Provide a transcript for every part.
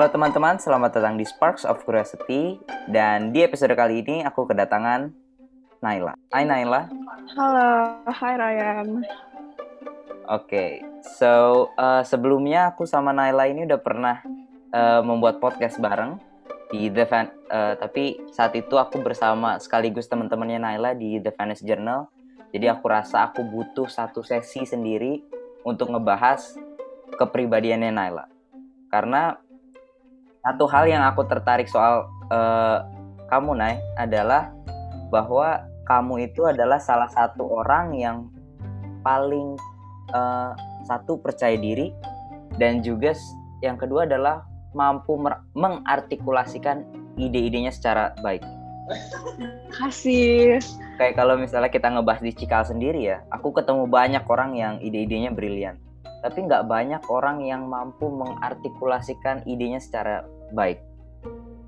Halo teman-teman, selamat datang di Sparks of Curiosity Dan di episode kali ini aku kedatangan Naila Hai Naila Halo, hai Ryan Oke, okay, so uh, sebelumnya aku sama Naila ini udah pernah uh, membuat podcast bareng di The Fan, uh, tapi saat itu aku bersama sekaligus teman-temannya Naila di The Venice Journal. Jadi aku rasa aku butuh satu sesi sendiri untuk ngebahas kepribadiannya Naila. Karena satu hal yang aku tertarik soal uh, kamu Nay adalah bahwa kamu itu adalah salah satu orang yang paling uh, satu percaya diri dan juga yang kedua adalah mampu mengartikulasikan ide-idenya secara baik. Kasih. Kayak kalau misalnya kita ngebahas di Cikal sendiri ya, aku ketemu banyak orang yang ide-idenya brilian tapi nggak banyak orang yang mampu mengartikulasikan idenya secara baik.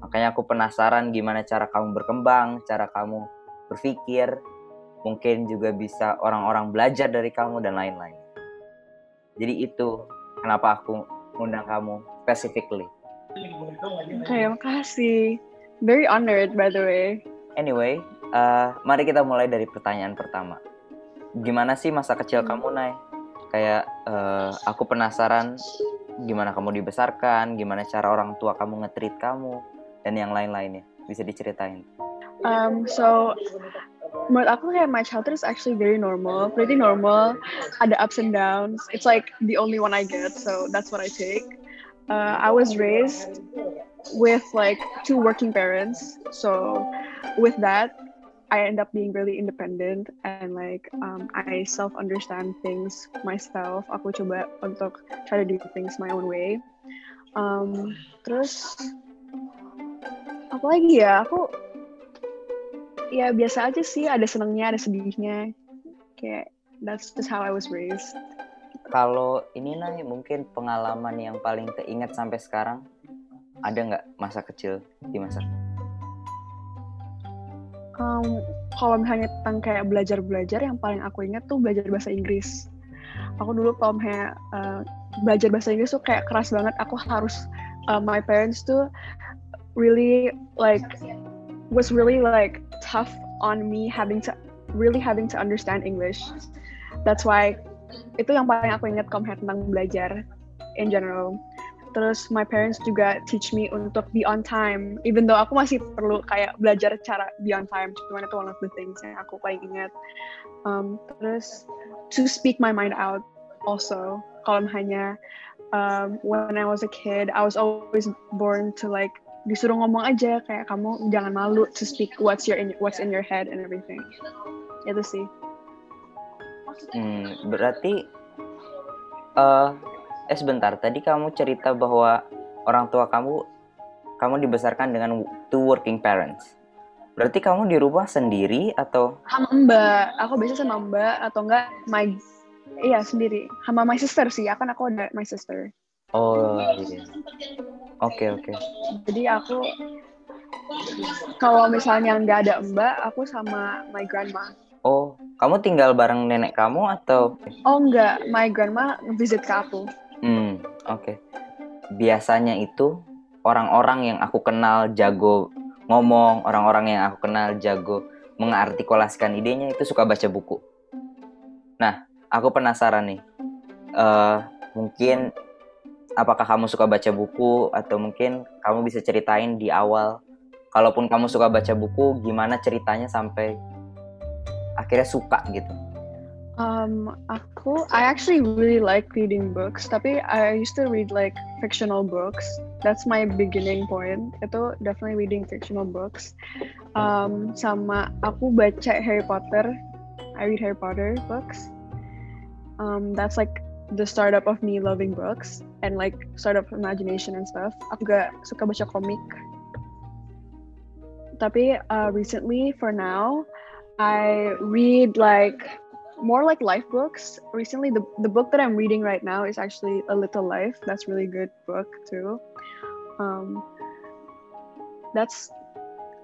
Makanya aku penasaran gimana cara kamu berkembang, cara kamu berpikir, mungkin juga bisa orang-orang belajar dari kamu dan lain-lain. Jadi itu kenapa aku undang kamu specifically. Terima kasih. Very honored by the way. Anyway, uh, mari kita mulai dari pertanyaan pertama. Gimana sih masa kecil kamu, Nay? Kayak uh, aku penasaran gimana kamu dibesarkan, gimana cara orang tua kamu ngetrit kamu dan yang lain-lainnya. Bisa diceritain? Um, so menurut aku kayak my childhood is actually very normal, pretty normal. Ada ups and downs. It's like the only one I get, so that's what I take. Uh, I was raised with like two working parents, so with that, I end up being really independent and like um, I self understand things myself. Aku coba untuk try to do things my own way. Um, terus apa lagi ya? Aku ya biasa aja sih. Ada senangnya, ada sedihnya. Kayak that's just how I was raised. Kalau ini nih mungkin pengalaman yang paling teringat sampai sekarang ada nggak masa kecil di masa um, kalau misalnya tentang kayak belajar-belajar yang paling aku ingat tuh belajar bahasa Inggris. Aku dulu kalau misalnya uh, belajar bahasa Inggris tuh kayak keras banget. Aku harus uh, my parents tuh really like was really like tough on me having to really having to understand English. That's why itu yang paling aku ingat kalau tentang belajar in general terus my parents juga teach me untuk be on time. Even though aku masih perlu kayak belajar cara be on time cuman itu one of the things yang aku paling ingat. Um, terus to speak my mind out also. Kalau hanya um, when I was a kid I was always born to like disuruh ngomong aja kayak kamu jangan malu to speak what's your in, what's in your head and everything. Itu sih. Hmm, berarti uh, eh sebentar. Tadi kamu cerita bahwa orang tua kamu kamu dibesarkan dengan two working parents. Berarti kamu di rumah sendiri atau? Sama mbak. Aku biasa sama mbak atau enggak my iya sendiri. Sama my sister sih. Kan aku ada my sister. Oh iya. Oke oke. jadi aku kalau misalnya nggak ada mbak aku sama my grandma. Oh kamu tinggal bareng nenek kamu atau? Oh enggak. My grandma visit ke aku Hmm, oke. Okay. Biasanya itu orang-orang yang aku kenal jago ngomong, orang-orang yang aku kenal jago mengartikulasikan idenya itu suka baca buku. Nah, aku penasaran nih. Uh, mungkin apakah kamu suka baca buku atau mungkin kamu bisa ceritain di awal kalaupun kamu suka baca buku gimana ceritanya sampai akhirnya suka gitu Um, aku, I actually really like reading books. Tapi I used to read like fictional books. That's my beginning point. Itu definitely reading fictional books. Um, sama aku baca Harry Potter. I read Harry Potter books. Um, that's like the startup of me loving books and like startup imagination and stuff. Aku gak suka baca komik. Tapi uh, recently, for now, I read like more like life books. Recently, the, the book that I'm reading right now is actually A Little Life. That's really good book too. Um, that's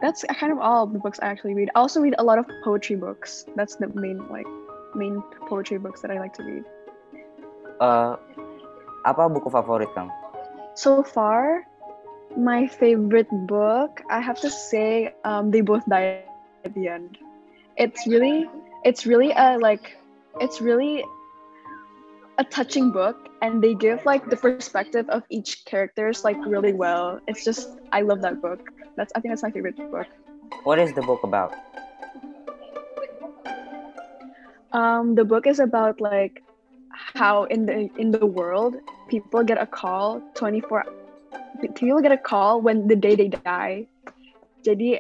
that's kind of all the books I actually read. I also read a lot of poetry books. That's the main like main poetry books that I like to read. Uh, apa buku favorit kamu? So far, My favorite book, I have to say, um, they both die at the end. It's really, it's really a like, it's really a touching book, and they give like the perspective of each characters like really well. It's just, I love that book. That's, I think that's my favorite book. What is the book about? Um, the book is about like how in the in the world people get a call 24 people get a call when the day they die. Jadi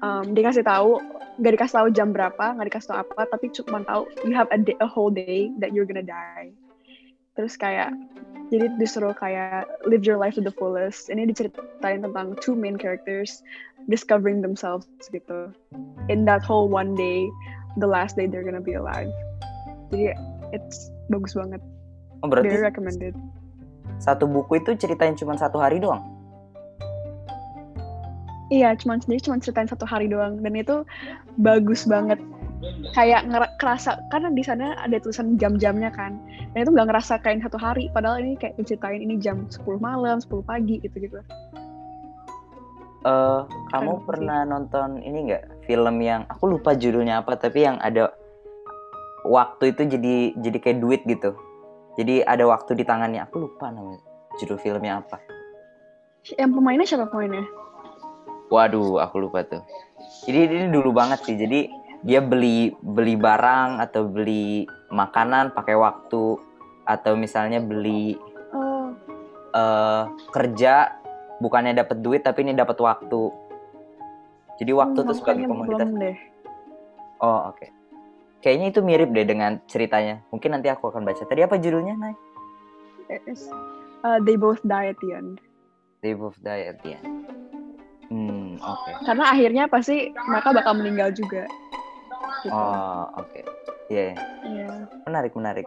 um, dikasih tahu nggak dikasih tahu jam berapa, nggak dikasih tahu apa, tapi cuma tahu you have a, day, a whole day that you're gonna die. Terus kayak jadi disuruh kayak live your life to the fullest. Ini diceritain tentang two main characters discovering themselves gitu. In that whole one day, the last day they're gonna be alive. Jadi it's bagus banget. Oh, berarti Very recommended. satu buku itu ceritain cuma satu hari doang? Iya, cuman sendiri cuma ceritain satu hari doang dan itu bagus banget. Kayak ngera- kerasa karena di sana ada tulisan jam-jamnya kan. Dan itu nggak ngerasa kayak satu hari padahal ini kayak diceritain ini jam 10 malam, 10 pagi gitu-gitu. Eh, kamu Keren sih. pernah nonton ini nggak film yang aku lupa judulnya apa tapi yang ada waktu itu jadi jadi kayak duit gitu. Jadi ada waktu di tangannya. Aku lupa namanya judul filmnya apa. Yang pemainnya siapa pemainnya? Waduh, aku lupa tuh. Jadi ini dulu banget sih. Jadi dia beli beli barang atau beli makanan pakai waktu atau misalnya beli Oh, eh kerja bukannya dapat duit tapi ini dapat waktu. Jadi waktu hmm, tuh sebagai komoditas. deh. Oh, oke. Kayaknya itu mirip deh dengan ceritanya. Mungkin nanti aku akan baca. Tadi apa judulnya, Nay? Uh, they both die at the end. They both die at the end. Hmm, oke. Karena akhirnya pasti mereka bakal meninggal juga. Gitu. Oh, oke. Iya, iya. Iya. menarik, menarik.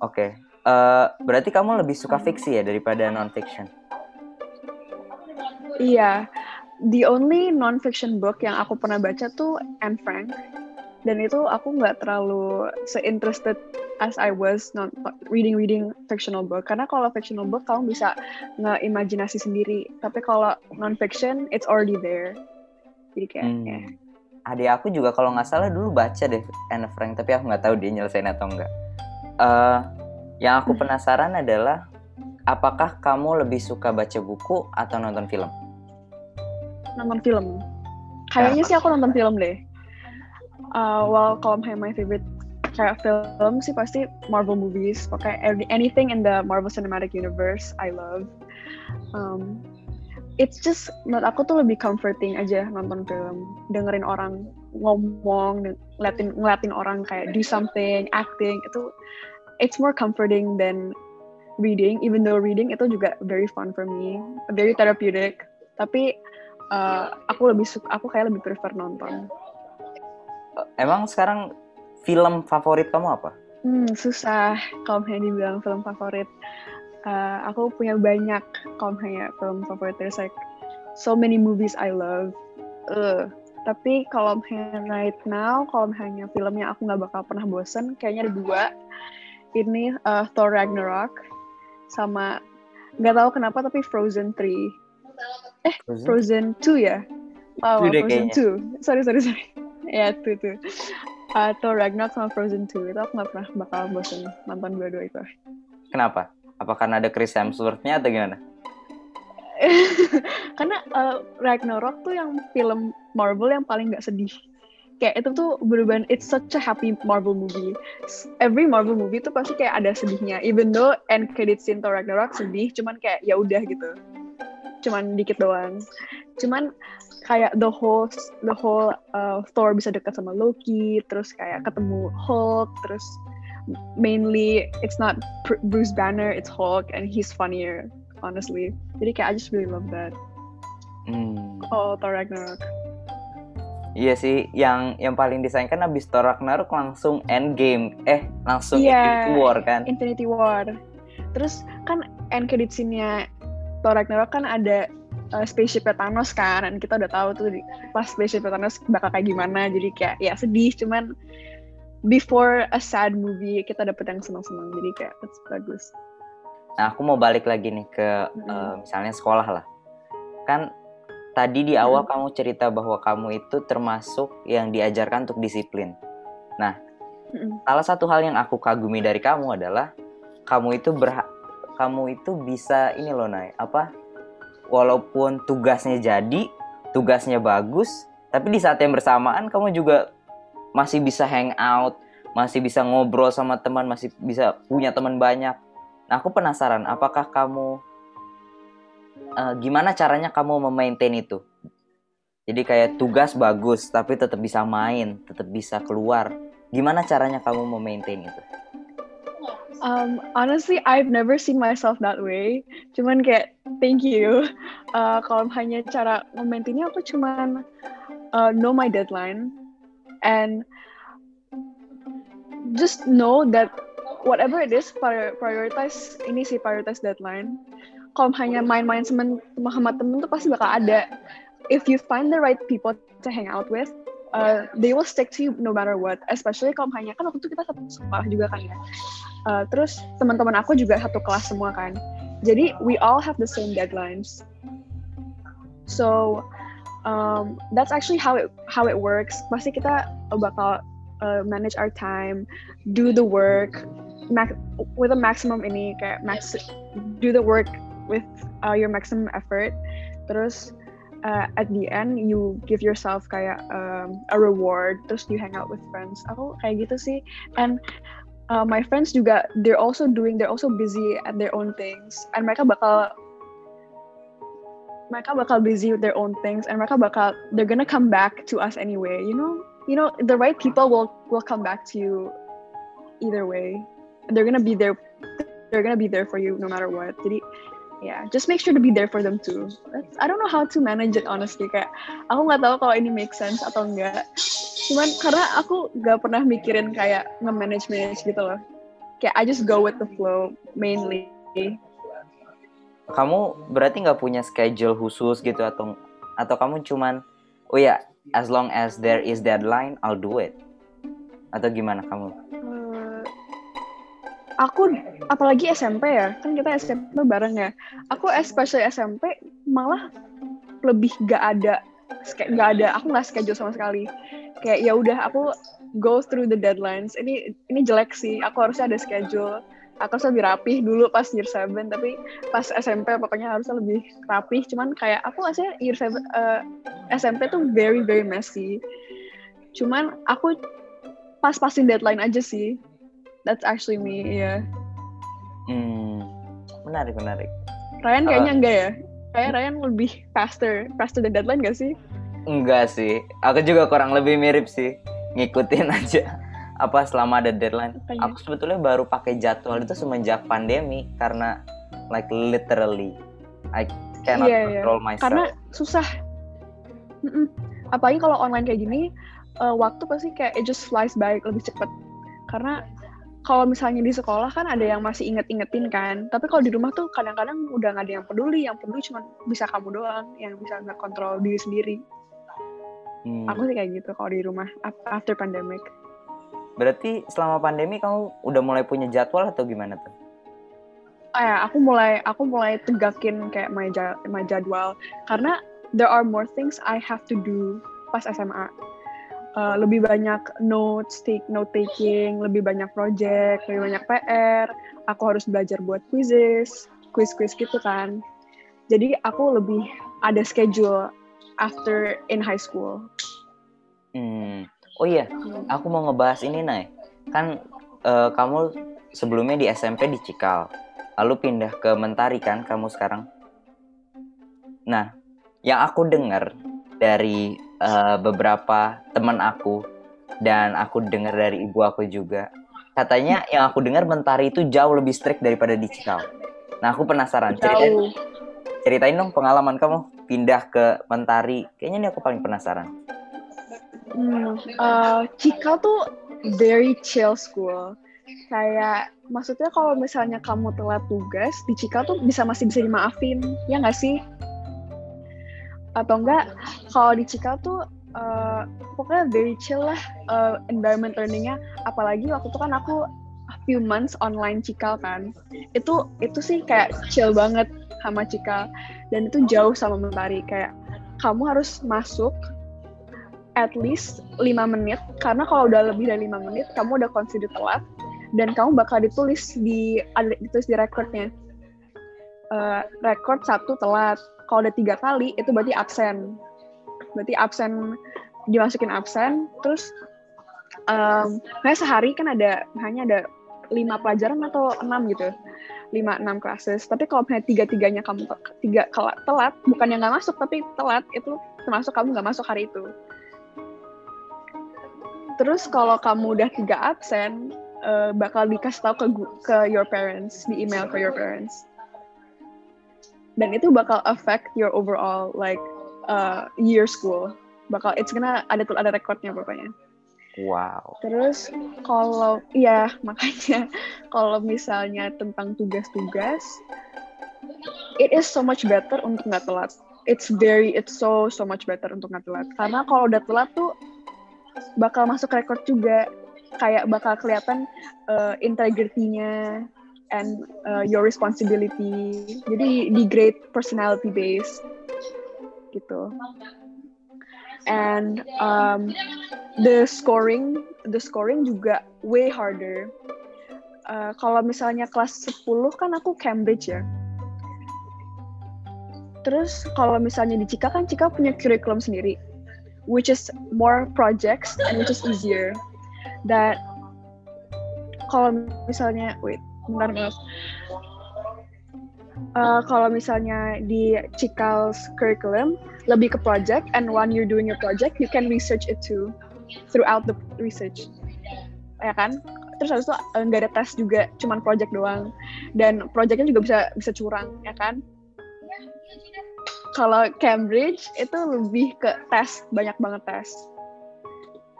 Oke. Eh, berarti kamu lebih suka fiksi ya daripada non-fiction? Iya, the only non-fiction book yang aku pernah baca tuh Anne Frank. Dan itu aku nggak terlalu se-interested as I was non reading reading fictional book. Karena kalau fictional book kamu bisa nge-imajinasi sendiri. Tapi kalau non-fiction, it's already there. Jadi kayak, Hmm. ya. Adik aku juga kalau nggak salah dulu baca deh Anne Frank, tapi aku nggak tahu dia nyelesain atau enggak. Eh, yang aku penasaran adalah apakah kamu lebih suka baca buku atau nonton film? nonton film. Kayaknya sih aku nonton film deh. Uh, well, kalau my favorite kayak film sih pasti Marvel movies. Pokoknya anything in the Marvel Cinematic Universe I love. Um, it's just menurut aku tuh lebih comforting aja nonton film, dengerin orang ngomong, ng- ngeliatin ngeliatin orang kayak do something, acting itu it's more comforting than reading. Even though reading itu juga very fun for me, very therapeutic. Tapi uh, aku lebih suka, aku kayak lebih prefer nonton. Emang sekarang film favorit kamu apa? Hmm, susah kalau misalnya dibilang film favorit. Uh, aku punya banyak kalau misalnya film favorit. There's like so many movies I love. Uh, tapi kalau misalnya right now, kalau misalnya filmnya aku nggak bakal pernah bosen, kayaknya ada dua. Ini uh, Thor Ragnarok sama nggak tahu kenapa tapi Frozen 3. Frozen? Frozen 2 ya? Oh, deh Frozen kayaknya. 2. Sorry, sorry, sorry. ya, tuh, tuh. Atau Ragnarok sama Frozen 2. Itu aku gak pernah bakal bosen nonton dua-dua itu. Kenapa? Apa karena ada Chris Hemsworth-nya atau gimana? Karena uh, Ragnarok tuh yang film Marvel yang paling gak sedih. Kayak itu tuh bener it's such a happy Marvel movie. Every Marvel movie tuh pasti kayak ada sedihnya. Even though end credit scene Thor Ragnarok sedih, cuman kayak ya udah gitu. Cuman dikit doang. Cuman kayak the whole the whole uh, Thor bisa dekat sama Loki, terus kayak ketemu Hulk, terus mainly it's not Bruce Banner, it's Hulk, and he's funnier, honestly. Jadi kayak I just really love that. Hmm. Oh, Thor Ragnarok. Iya sih, yang yang paling disayangkan abis Thor Ragnarok langsung Endgame. Eh, langsung Iya. Infinity War kan? Infinity War. Terus kan end credit scene-nya Thor Ragnarok kan ada uh, spaceship Thanos kan, dan kita udah tahu tuh di- pas spaceship Thanos bakal kayak gimana. Jadi kayak ya sedih, cuman before a sad movie kita dapet yang senang-senang. Jadi kayak that's bagus. Nah, aku mau balik lagi nih ke Mm. eh, misalnya sekolah lah. kan tadi di awal hmm. kamu cerita bahwa kamu itu termasuk yang diajarkan untuk disiplin. Nah, hmm. salah satu hal yang aku kagumi dari kamu adalah kamu itu berha kamu itu bisa ini loh Nay, apa? Walaupun tugasnya jadi, tugasnya bagus, tapi di saat yang bersamaan kamu juga masih bisa hang out, masih bisa ngobrol sama teman, masih bisa punya teman banyak. Nah, aku penasaran, apakah kamu uh, gimana caranya kamu memaintain itu? Jadi kayak tugas bagus, tapi tetap bisa main, tetap bisa keluar. Gimana caranya kamu memaintain itu? Um, honestly, I've never seen myself that way. Cuman kayak, thank you. Uh, kalau hanya cara memaintainnya, aku cuman uh, know my deadline and just know that whatever it is, prioritize ini sih prioritize deadline. Kalau hanya main-main sama temen tuh pasti bakal ada. If you find the right people to hang out with, uh, they will stick to you no matter what. Especially kalau hanya kan waktu itu kita satu sekolah juga kan ya. Uh, terus teman-teman aku juga satu kelas semua kan. Jadi we all have the same deadlines. So um, that's actually how it how it works. Pasti kita bakal uh, manage our time, do the work with a maximum ini kayak max do the work with uh, your maximum effort. Terus uh, at the end you give yourself kayak um, a reward. Terus you hang out with friends. Aku kayak gitu sih. And uh, my friends juga they're also doing they're also busy at their own things. And mereka bakal mereka bakal busy with their own things and mereka bakal they're gonna come back to us anyway you know you know the right people will will come back to you either way they're gonna be there they're gonna be there for you no matter what jadi yeah just make sure to be there for them too. That's, I don't know how to manage it honestly. Kayak aku nggak tahu kalau ini make sense atau enggak cuman karena aku nggak pernah mikirin kayak nge-manage manage gitu loh. Kayak I just go with the flow mainly. Kamu berarti nggak punya schedule khusus gitu atau atau kamu cuman oh ya as long as there is deadline I'll do it. Atau gimana kamu? Aku apalagi SMP ya kan kita SMP bareng ya. Aku especially SMP malah lebih gak ada nggak ada aku nggak schedule sama sekali. Kayak ya udah aku go through the deadlines. Ini ini jelek sih aku harusnya ada schedule. Aku harus lebih rapih dulu pas year 7 tapi pas SMP pokoknya harusnya lebih rapih. Cuman kayak aku aslinya year 7 uh, eh, SMP tuh very very messy. Cuman aku pas-pasin deadline aja sih that's actually me ya yeah. hmm menarik menarik Ryan kayaknya uh, enggak ya kayak Ryan lebih faster faster the deadline gak sih enggak sih aku juga kurang lebih mirip sih ngikutin aja apa selama ada deadline Apanya? aku sebetulnya baru pakai jadwal itu semenjak pandemi karena like literally I cannot yeah, iya. control yeah. myself karena susah Mm-mm. apalagi kalau online kayak gini uh, waktu pasti kayak it just flies by lebih cepet karena kalau misalnya di sekolah kan ada yang masih inget-ingetin kan tapi kalau di rumah tuh kadang-kadang udah nggak ada yang peduli yang peduli cuma bisa kamu doang yang bisa nggak kontrol diri sendiri hmm. aku sih kayak gitu kalau di rumah after pandemic Berarti selama pandemi kamu udah mulai punya jadwal atau gimana tuh? Ah, ya, aku mulai aku mulai tegakin kayak my, my jadwal karena there are more things I have to do pas SMA. Uh, lebih banyak notes, take note taking, lebih banyak project, lebih banyak PR. Aku harus belajar buat quizzes, quiz-quiz gitu kan. Jadi aku lebih ada schedule after in high school. Hmm. Oh iya, aku mau ngebahas ini, Nay. Kan uh, kamu sebelumnya di SMP di Cikal, lalu pindah ke Mentari kan kamu sekarang. Nah, yang aku dengar dari uh, beberapa teman aku dan aku dengar dari ibu aku juga, katanya yang aku dengar Mentari itu jauh lebih strict daripada di Cikal. Nah, aku penasaran. Ceritain, ceritain dong pengalaman kamu pindah ke Mentari. Kayaknya ini aku paling penasaran. Hmm, uh, Cikal tuh very chill school. Kayak maksudnya kalau misalnya kamu telat tugas di Cikal tuh bisa masih bisa dimaafin, ya nggak sih? Atau enggak kalau di Cikal tuh uh, pokoknya very chill lah uh, environment learningnya. Apalagi waktu itu kan aku few months online Cikal kan. Itu itu sih kayak chill banget. sama Cikal dan itu jauh sama Mentari kayak kamu harus masuk at least 5 menit karena kalau udah lebih dari lima menit kamu udah consider telat dan kamu bakal ditulis di ditulis di recordnya uh, record satu telat kalau udah tiga kali itu berarti absen. Berarti absen dimasukin absen terus um, kayak sehari kan ada hanya ada lima pelajaran atau enam gitu. Lima enam classes. Tapi kalau misalnya tiga tiganya kamu tiga telat bukan yang nggak masuk tapi telat itu termasuk kamu nggak masuk hari itu. Terus kalau kamu udah tiga absen uh, bakal dikasih tahu ke ke your parents di email ke your parents dan itu bakal affect your overall like uh, year school bakal it's gonna ada tuh ada recordnya pokoknya Wow. Terus kalau ya makanya kalau misalnya tentang tugas-tugas, it is so much better untuk nggak telat. It's very it's so so much better untuk nggak telat. Karena kalau udah telat tuh bakal masuk record juga, kayak bakal kelihatan uh, integrity-nya and uh, your responsibility. Jadi di grade personality base gitu. And um, the scoring the scoring juga way harder. Uh, kalau misalnya kelas 10 kan aku Cambridge ya. Terus kalau misalnya di Cika kan Cika punya curriculum sendiri which is more projects and which is easier. That kalau misalnya wait bentar bentar uh, kalau misalnya di Cikal's curriculum lebih ke project and when you're doing your project you can research it too throughout the research. Ya kan? Terus habis itu uh, nggak ada tes juga cuman project doang. Dan projectnya juga bisa bisa curang ya kan? Kalau Cambridge itu lebih ke tes banyak banget tes.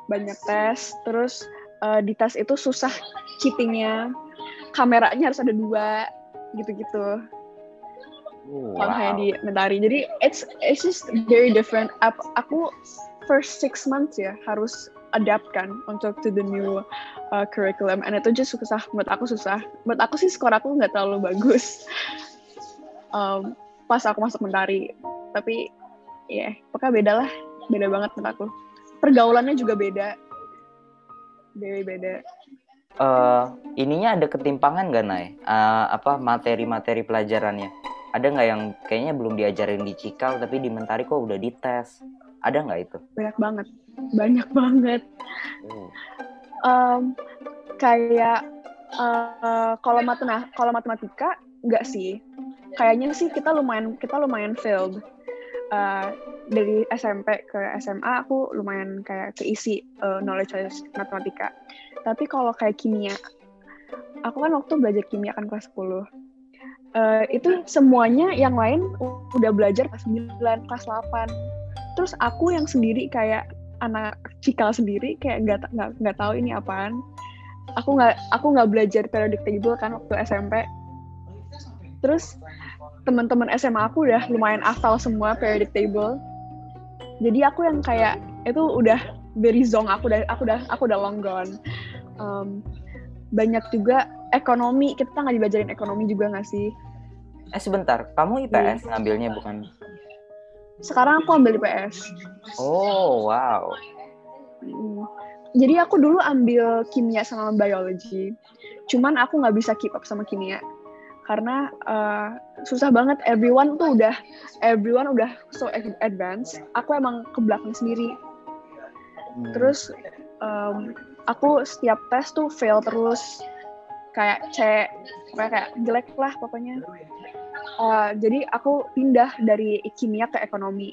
Banyak tes terus uh, di tes itu susah cheatingnya kameranya harus ada dua gitu-gitu. Wow. kayak di Mentari. Jadi it's it's just very different. Aku first six months ya harus adapt kan untuk to the new uh, curriculum. And itu just susah buat aku susah. Buat aku sih skor aku nggak terlalu bagus. Um, pas aku masuk mentari. Tapi ya yeah, pokoknya beda lah. Beda banget menurut aku. Pergaulannya juga beda. Very beda uh, ininya ada ketimpangan gak Nay? Uh, apa materi-materi pelajarannya? ada nggak yang kayaknya belum diajarin di Cikal tapi di Mentari kok udah dites? Ada nggak itu? Banyak banget. Banyak banget. Hmm. um, kayak uh, kalau matematika kalau matematika nggak sih. Kayaknya sih kita lumayan kita lumayan failed. Uh, dari SMP ke SMA aku lumayan kayak keisi uh, knowledge matematika tapi kalau kayak kimia aku kan waktu belajar kimia kan kelas 10 uh, itu semuanya yang lain udah belajar kelas 9, kelas 8. Terus aku yang sendiri kayak anak cikal sendiri kayak nggak nggak nggak tahu ini apaan. Aku nggak aku nggak belajar periodic table kan waktu SMP. Terus teman-teman SMA aku udah lumayan hafal semua periodic table. Jadi aku yang kayak itu udah very zong aku udah aku udah aku udah long gone. Um, banyak juga ekonomi kita nggak dibajarin ekonomi juga nggak sih? Eh sebentar. Kamu IPS hmm. ngambilnya bukan? Sekarang aku ambil IPS oh wow. Hmm. jadi aku dulu ambil kimia sama biologi. Cuman aku nggak bisa keep up sama kimia. Karena uh, susah banget. Everyone tuh udah everyone udah so advance aku emang ke belakang sendiri. Hmm. terus um, aku setiap tes tuh fail terus. Kayak C kayak jelek lah pokoknya. Uh, jadi aku pindah dari kimia ke ekonomi.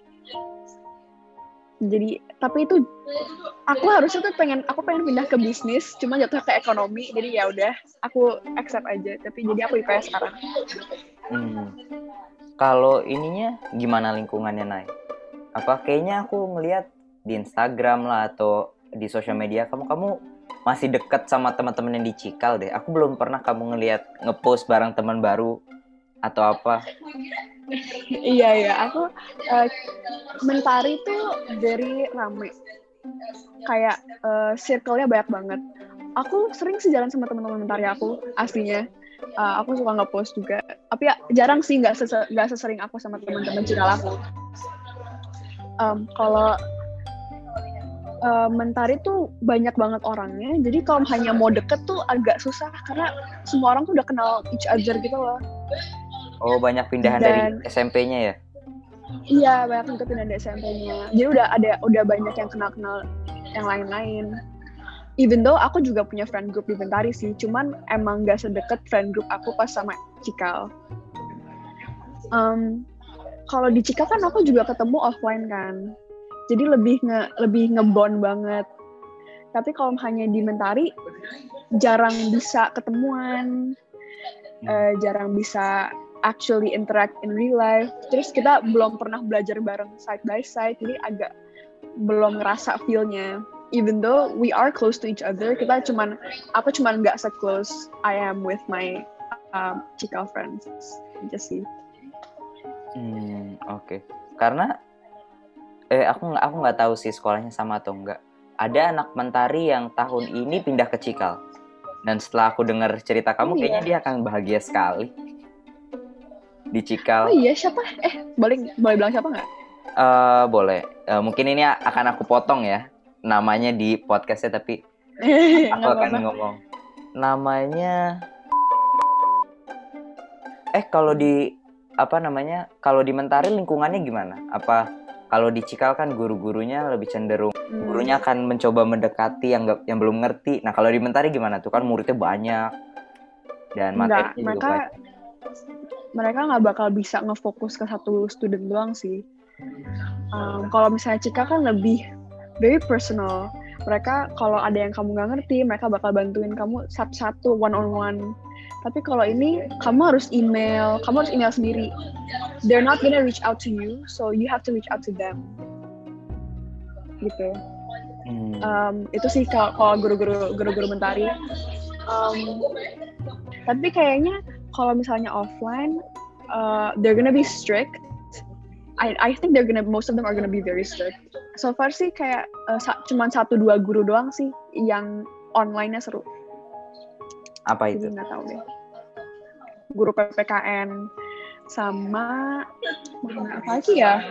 Jadi tapi itu aku harusnya tuh pengen aku pengen pindah ke bisnis cuma jatuh ke ekonomi. Jadi ya udah aku accept aja. Tapi jadi aku IPS sekarang. Hmm. kalau ininya gimana lingkungannya naik apa kayaknya aku ngelihat di Instagram lah atau di sosial media kamu kamu masih deket sama teman-teman yang di Cikal deh. Aku belum pernah kamu ngelihat ngepost bareng teman baru atau apa. iya iya, aku uh, mentari tuh very rame. Kayak uh, circle-nya banyak banget. Aku sering sejalan sama teman-teman mentari aku aslinya. uh, aku suka nge-post juga tapi ya, jarang sih nggak nggak sesering aku sama teman-teman cikal aku um, kalau uh, mentari tuh banyak banget orangnya. Jadi kalau hanya mau deket tuh agak susah karena semua orang tuh udah kenal each other gitu loh. Oh banyak pindahan Dan, dari SMP-nya ya? Iya banyak yang pindahan dari SMP-nya jadi udah ada udah banyak yang kenal-kenal yang lain-lain. Even though aku juga punya friend group di Bentari sih, cuman emang gak sedekat friend group aku pas sama Cikal. Um, kalau di Cikal kan aku juga ketemu offline kan, jadi lebih nge lebih ngebond banget. Tapi kalau hanya di Mentari, jarang bisa ketemuan, uh, jarang bisa actually interact in real life. Terus kita belum pernah belajar bareng side by side, jadi agak belum ngerasa feel-nya even though we are close to each other, kita cuman aku cuman nggak se-close I am with my um, Cikal friends aja sih. Hmm, oke. Okay. Karena eh aku nggak aku nggak tahu sih sekolahnya sama atau enggak. Ada anak mentari yang tahun ini pindah ke Cikal. Dan setelah aku dengar cerita kamu, oh, kayaknya iya. dia akan bahagia sekali di Cikal. Oh iya, siapa? Eh, boleh boleh bilang siapa nggak? Uh, boleh. Uh, mungkin ini akan aku potong ya namanya di podcastnya tapi aku akan apa. ngomong namanya eh kalau di apa namanya kalau di Mentari lingkungannya gimana apa kalau di Cikal kan guru-gurunya lebih cenderung hmm. gurunya akan mencoba mendekati yang gak, yang belum ngerti nah kalau di Mentari gimana tuh kan muridnya banyak dan materinya juga mereka banyak. mereka nggak bakal bisa ngefokus ke satu student doang sih um, kalau misalnya Cikal kan lebih very personal. Mereka kalau ada yang kamu nggak ngerti, mereka bakal bantuin kamu satu-satu one on one. Tapi kalau ini kamu harus email, kamu harus email sendiri. They're not gonna reach out to you, so you have to reach out to them. Gitu. Hmm. Um, itu sih kalau guru-guru guru-guru mentari. Um, tapi kayaknya kalau misalnya offline, uh, they're gonna be strict. I I think they're gonna most of them are gonna be very strict so far sih kayak uh, sa cuma satu dua guru doang sih yang online-nya seru. Apa itu? Nggak tahu deh. Guru PPKN sama apa lagi ya?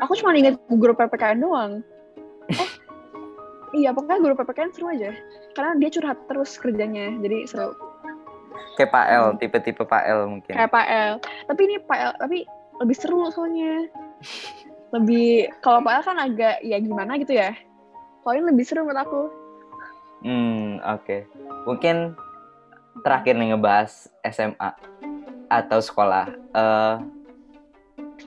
Aku cuma ingat guru PPKN doang. Oh, iya pokoknya guru PPKN seru aja. Karena dia curhat terus kerjanya, jadi seru. Kayak Pak L, tipe-tipe Pak L mungkin. Kayak Pak L. Tapi ini Pak L, tapi lebih seru soalnya lebih kalau Pak kan agak ya gimana gitu ya poin lebih seru menurut aku hmm oke okay. mungkin terakhir nih ngebahas SMA atau sekolah. Uh,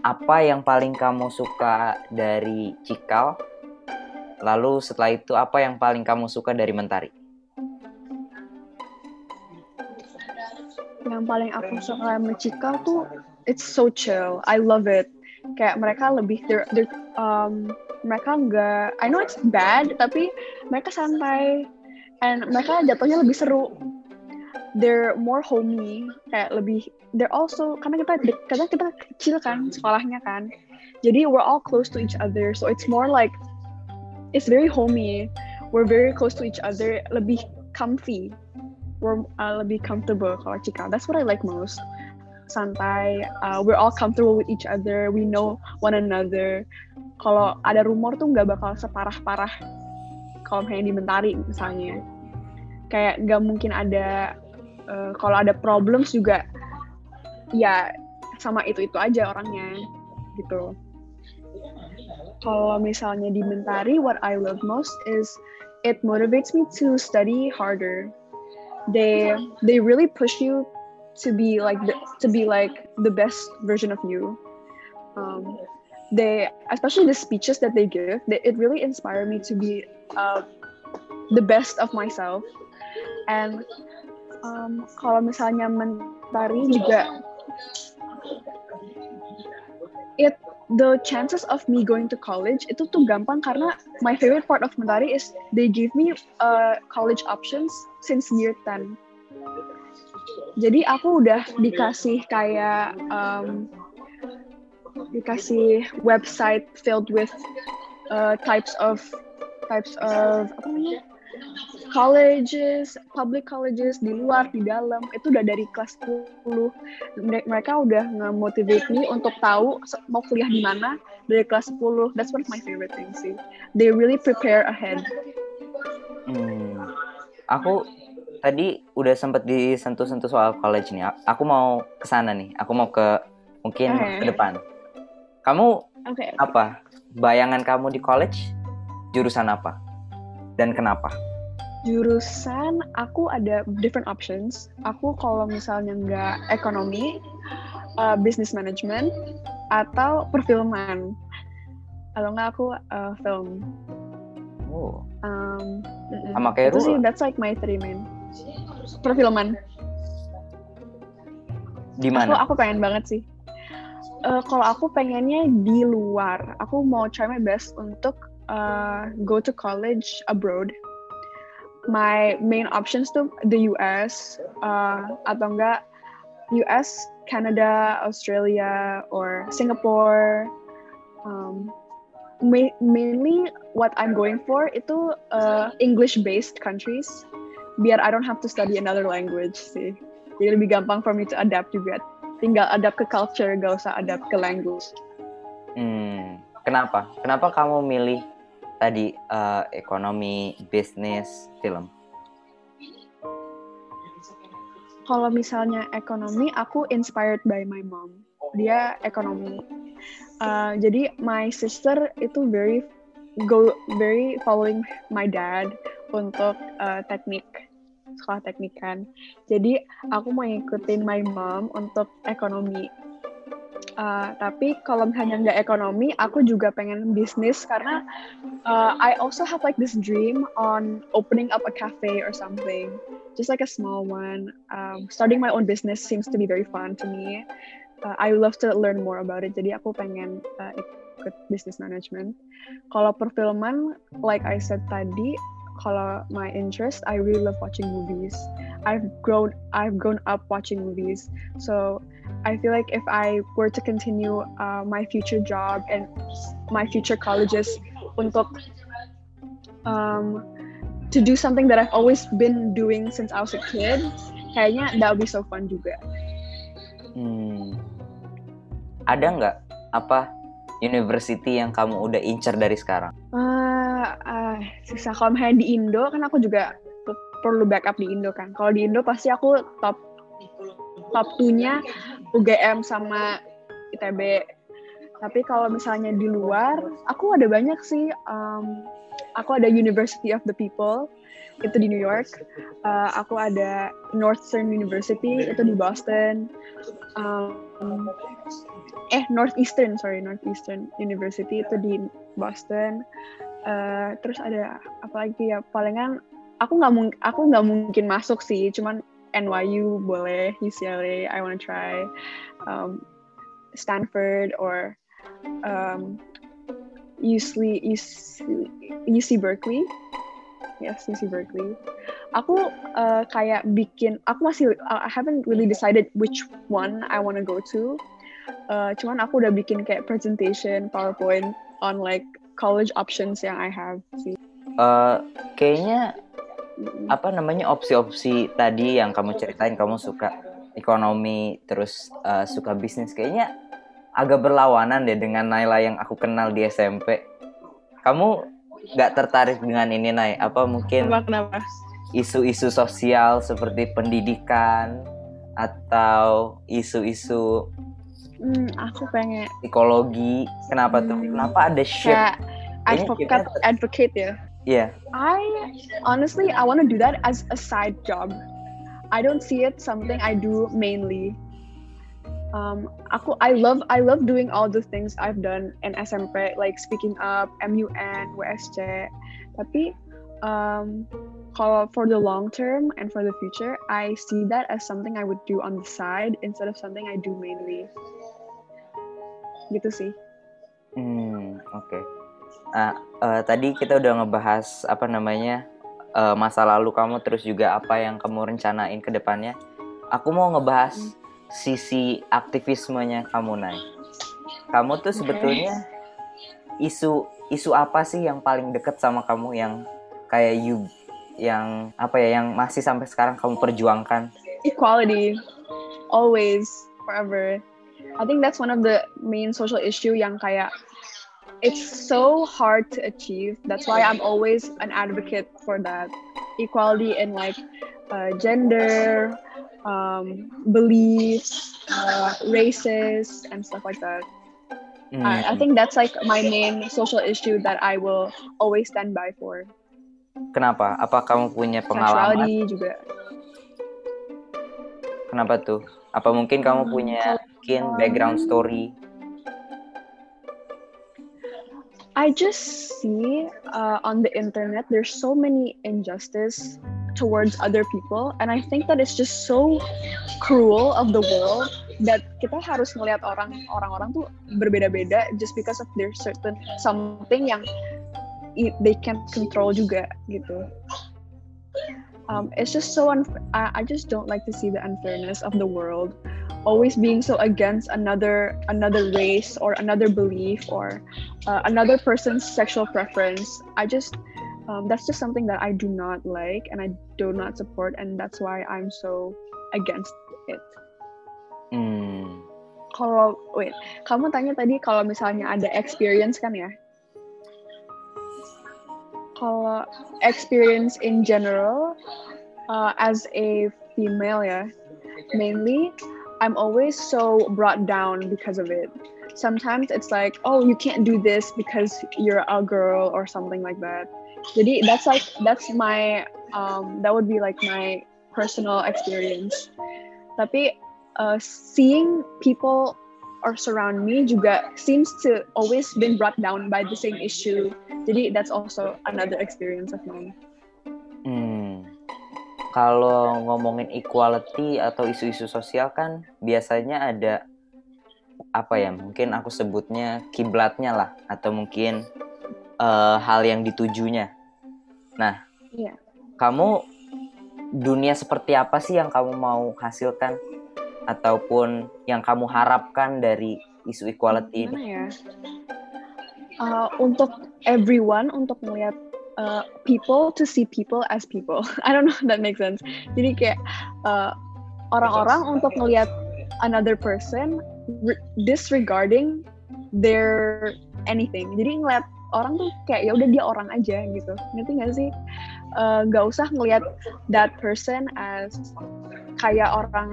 apa yang paling kamu suka dari Cikal? Lalu setelah itu apa yang paling kamu suka dari Mentari? Yang paling aku suka dari Cikal tuh it's so chill. I love it. Kayak mereka lebih they're, they're, um, mereka nggak I know it's bad tapi mereka santai. And mereka jatuhnya lebih seru they're more homey kayak lebih they're also karena kita karena kita kecil kan sekolahnya kan. Jadi we're all close to each other so it's more like it's very homey. We're very close to each other lebih comfy. We're uh, lebih comfortable kalau Cika. That's what I like most. Santai uh, we're all comfortable with each other we know one another. Kalau ada rumor tuh nggak bakal separah-parah. Kalau misalnya di Mentari misalnya. Kayak nggak mungkin ada uh, kalau ada problems juga ya sama itu itu aja orangnya gitu. Kalau misalnya di Mentari what I love most is it motivates me to study harder. They they really push you to be like the, to be like the best version of you. Um, they especially the speeches that they give they, it really inspired me to be uh, the best of myself. And um, kalau misalnya mentari juga it the chances of me going to college itu tuh gampang karena my favorite part of mentari is they give me uh, college options since year 10 jadi aku udah dikasih kayak um, dikasih website filled with uh, types of types of apa namanya colleges, public colleges di luar, di dalam itu udah dari kelas 10. Mereka udah nge-motivate me untuk tahu mau kuliah di mana dari kelas 10. That's one of my favorite things sih. They really prepare ahead. Hmm. Aku tadi udah sempet disentuh-sentuh soal college nih. Aku mau ke sana nih. Aku mau ke mungkin okay. ke depan. Kamu okay, okay. apa? Bayangan kamu di college jurusan apa? Dan kenapa? Jurusan aku ada different options. Aku kalau misalnya nggak ekonomi, uh, business management, atau perfilman. Kalau nggak aku uh, film. Oh. Um, Sama kayak itu sih, that's like my three main. Perfilman. Di mana? Aku, aku pengen banget sih. Uh, kalau aku pengennya di luar, aku mau try my best untuk uh, go to college abroad my main options tuh the US uh, atau enggak US, Canada, Australia, or Singapore. Um, ma mainly what I'm going for itu uh, English-based countries, biar I don't have to study another language sih. Jadi lebih gampang for me to adapt juga. Tinggal adapt ke culture, gak usah adapt ke language. Hmm, kenapa? Kenapa kamu milih tadi uh, ekonomi, bisnis, film? Kalau misalnya ekonomi, aku inspired by my mom. Dia ekonomi. Uh, jadi my sister itu very go very following my dad untuk uh, teknik sekolah teknik kan. Jadi aku mau ikutin my mom untuk ekonomi. Uh, tapi kalau misalnya nggak ekonomi, aku juga pengen bisnis karena uh, I also have like this dream on opening up a cafe or something, just like a small one. Um, starting my own business seems to be very fun to me. Uh, I love to learn more about it. Jadi aku pengen uh, ikut business management. Kalau perfilman, like I said tadi, kalau my interest, I really love watching movies. I've grown I've grown up watching movies, so I feel like if I were to continue uh, my future job and my future colleges untuk um, to do something that I've always been doing since I was a kid, kayaknya that would be so fun juga. Hmm. Ada nggak apa university yang kamu udah incer dari sekarang? Uh, uh, susah kalau misalnya di Indo kan aku juga perlu backup di Indo kan. Kalau di Indo pasti aku top top 2-nya UGM sama ITB. Tapi kalau misalnya di luar, aku ada banyak sih. Um, aku ada University of the People, itu di New York. Uh, aku ada Northern University, itu di Boston. Um, eh, Northeastern, sorry, Northeastern University, itu di Boston. Uh, terus ada apa lagi ya? Palingan aku nggak mungkin aku nggak mungkin masuk sih, cuman NYU boleh, UCLA I want to try, um, Stanford or um, UC, UC, UC Berkeley. Yes, UC Berkeley. Aku uh, kayak bikin, aku masih, uh, I haven't really decided which one I want to go to. Uh, cuman aku udah bikin kayak presentation, PowerPoint on like college options yang I have sih. Uh, kayaknya apa namanya opsi-opsi tadi yang kamu ceritain kamu suka ekonomi terus uh, suka bisnis kayaknya agak berlawanan deh dengan Naila yang aku kenal di SMP. Kamu nggak tertarik dengan ini Nay? Apa mungkin kenapa? Isu-isu sosial seperti pendidikan atau isu-isu hmm, aku pengen psikologi. Kenapa hmm, tuh? Kenapa ada shift? advocate, advocate ya. Yeah. I honestly I want to do that as a side job. I don't see it something I do mainly. Um, aku I love I love doing all the things I've done in SMP like speaking up, MUN, WSC. Tapi um, kalau for the long term and for the future, I see that as something I would do on the side instead of something I do mainly. Gitu sih. Hmm, oke. Okay. Nah, uh, tadi kita udah ngebahas apa namanya uh, masa lalu kamu terus juga apa yang kamu rencanain ke depannya. Aku mau ngebahas hmm. Sisi aktivismenya kamu, Nay. Kamu tuh sebetulnya isu isu apa sih yang paling deket sama kamu yang kayak you yang apa ya yang masih sampai sekarang kamu perjuangkan? Equality, always, forever. I think that's one of the main social issue yang kayak it's so hard to achieve. That's why I'm always an advocate for that equality in like uh, gender, um, beliefs, uh, races, and stuff like that. Mm. I, I think that's like my main social issue that I will always stand by for. Kenapa? Apa kamu punya pengalaman? juga. Kenapa tuh? Apa mungkin kamu hmm, punya mungkin background story? I just see uh, on the internet there's so many injustice towards other people and I think that it's just so cruel of the world that kita harus melihat orang orang-orang tuh berbeda-beda just because of their certain something yang they can't control juga gitu. Um, it's just so unfair. I, I just don't like to see the unfairness of the world always being so against another another race or another belief or uh, another person's sexual preference i just um, that's just something that i do not like and i do not support and that's why i'm so against it hmm. kalau wait kamu tanya tadi kalau misalnya ada experience kan ya kalau experience in general uh, as a female ya mainly I'm always so brought down because of it. Sometimes it's like, oh, you can't do this because you're a girl or something like that. Jadi that's like that's my um, that would be like my personal experience. Tapi uh, seeing people or surround me juga seems to always been brought down by the same issue. Jadi that's also another experience of mine. Hmm. kalau ngomongin equality atau isu-isu sosial kan biasanya ada apa ya mungkin aku sebutnya kiblatnya lah atau mungkin uh, hal yang ditujunya. Nah, yeah. kamu dunia seperti apa sih yang kamu mau hasilkan ataupun yang kamu harapkan dari isu equality ini? Ya? Uh, untuk everyone untuk melihat uh, people to see people as people. I don't know if that makes sense. Jadi kayak uh, orang-orang untuk ngelihat another person disregarding their anything. Jadi ngeliat orang tuh kayak ya udah dia orang aja gitu. Ngerti gak sih? Uh, gak usah ngelihat that person as kayak orang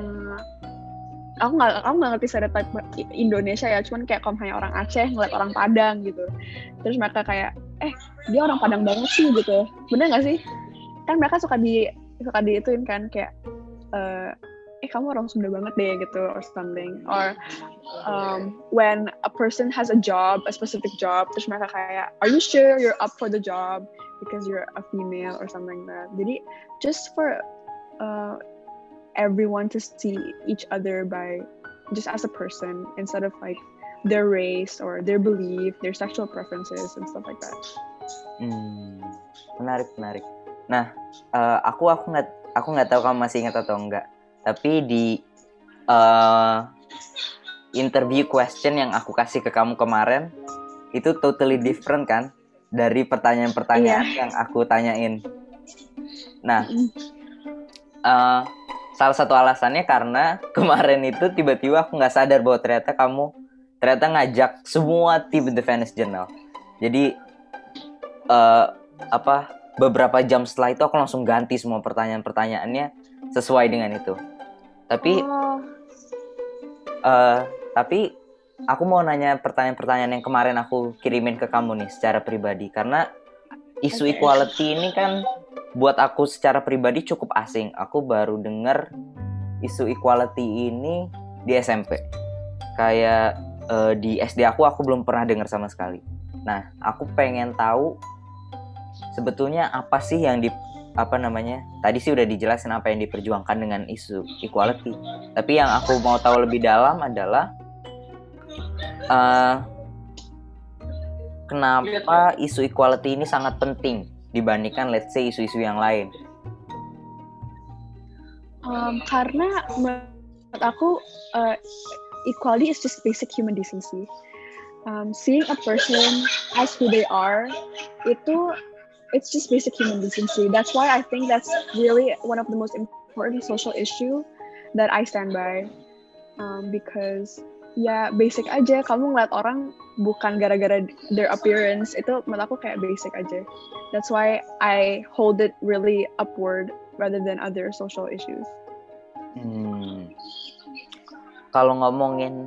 aku nggak aku nggak ngerti stereotype Indonesia ya cuman kayak kalau hanya orang Aceh ngeliat orang Padang gitu terus mereka kayak eh dia orang Padang banget sih gitu bener nggak sih kan mereka suka di suka diituin kan kayak uh, eh kamu orang Sunda banget deh gitu or something or um, when a person has a job a specific job terus mereka kayak are you sure you're up for the job because you're a female or something like that jadi just for uh, everyone to see each other by just as a person instead of like their race or their belief, their sexual preferences and stuff like that. Hmm, menarik menarik. Nah, uh, aku aku nggak aku nggak tahu kamu masih ingat atau enggak. Tapi di uh, interview question yang aku kasih ke kamu kemarin itu totally different kan dari pertanyaan-pertanyaan yeah. yang aku tanyain. Nah, uh, salah satu alasannya karena kemarin itu tiba-tiba aku nggak sadar bahwa ternyata kamu ternyata ngajak semua tim The Venice Journal. Jadi uh, apa beberapa jam setelah itu aku langsung ganti semua pertanyaan-pertanyaannya sesuai dengan itu. Tapi oh. uh, tapi aku mau nanya pertanyaan-pertanyaan yang kemarin aku kirimin ke kamu nih secara pribadi karena isu okay. equality ini kan buat aku secara pribadi cukup asing. Aku baru dengar isu equality ini di SMP. Kayak uh, di SD aku aku belum pernah dengar sama sekali. Nah, aku pengen tahu sebetulnya apa sih yang di apa namanya? Tadi sih udah dijelasin apa yang diperjuangkan dengan isu equality. Tapi yang aku mau tahu lebih dalam adalah uh, kenapa isu equality ini sangat penting dibandingkan let's say isu-isu yang lain? Um, karena menurut aku uh, equality is just basic human decency. Um, seeing a person as who they are itu it's just basic human decency. That's why I think that's really one of the most important social issue that I stand by. Um, because ya basic aja kamu ngeliat orang bukan gara-gara their appearance itu menurut aku kayak basic aja. That's why I hold it really upward rather than other social issues. Hmm. Kalau ngomongin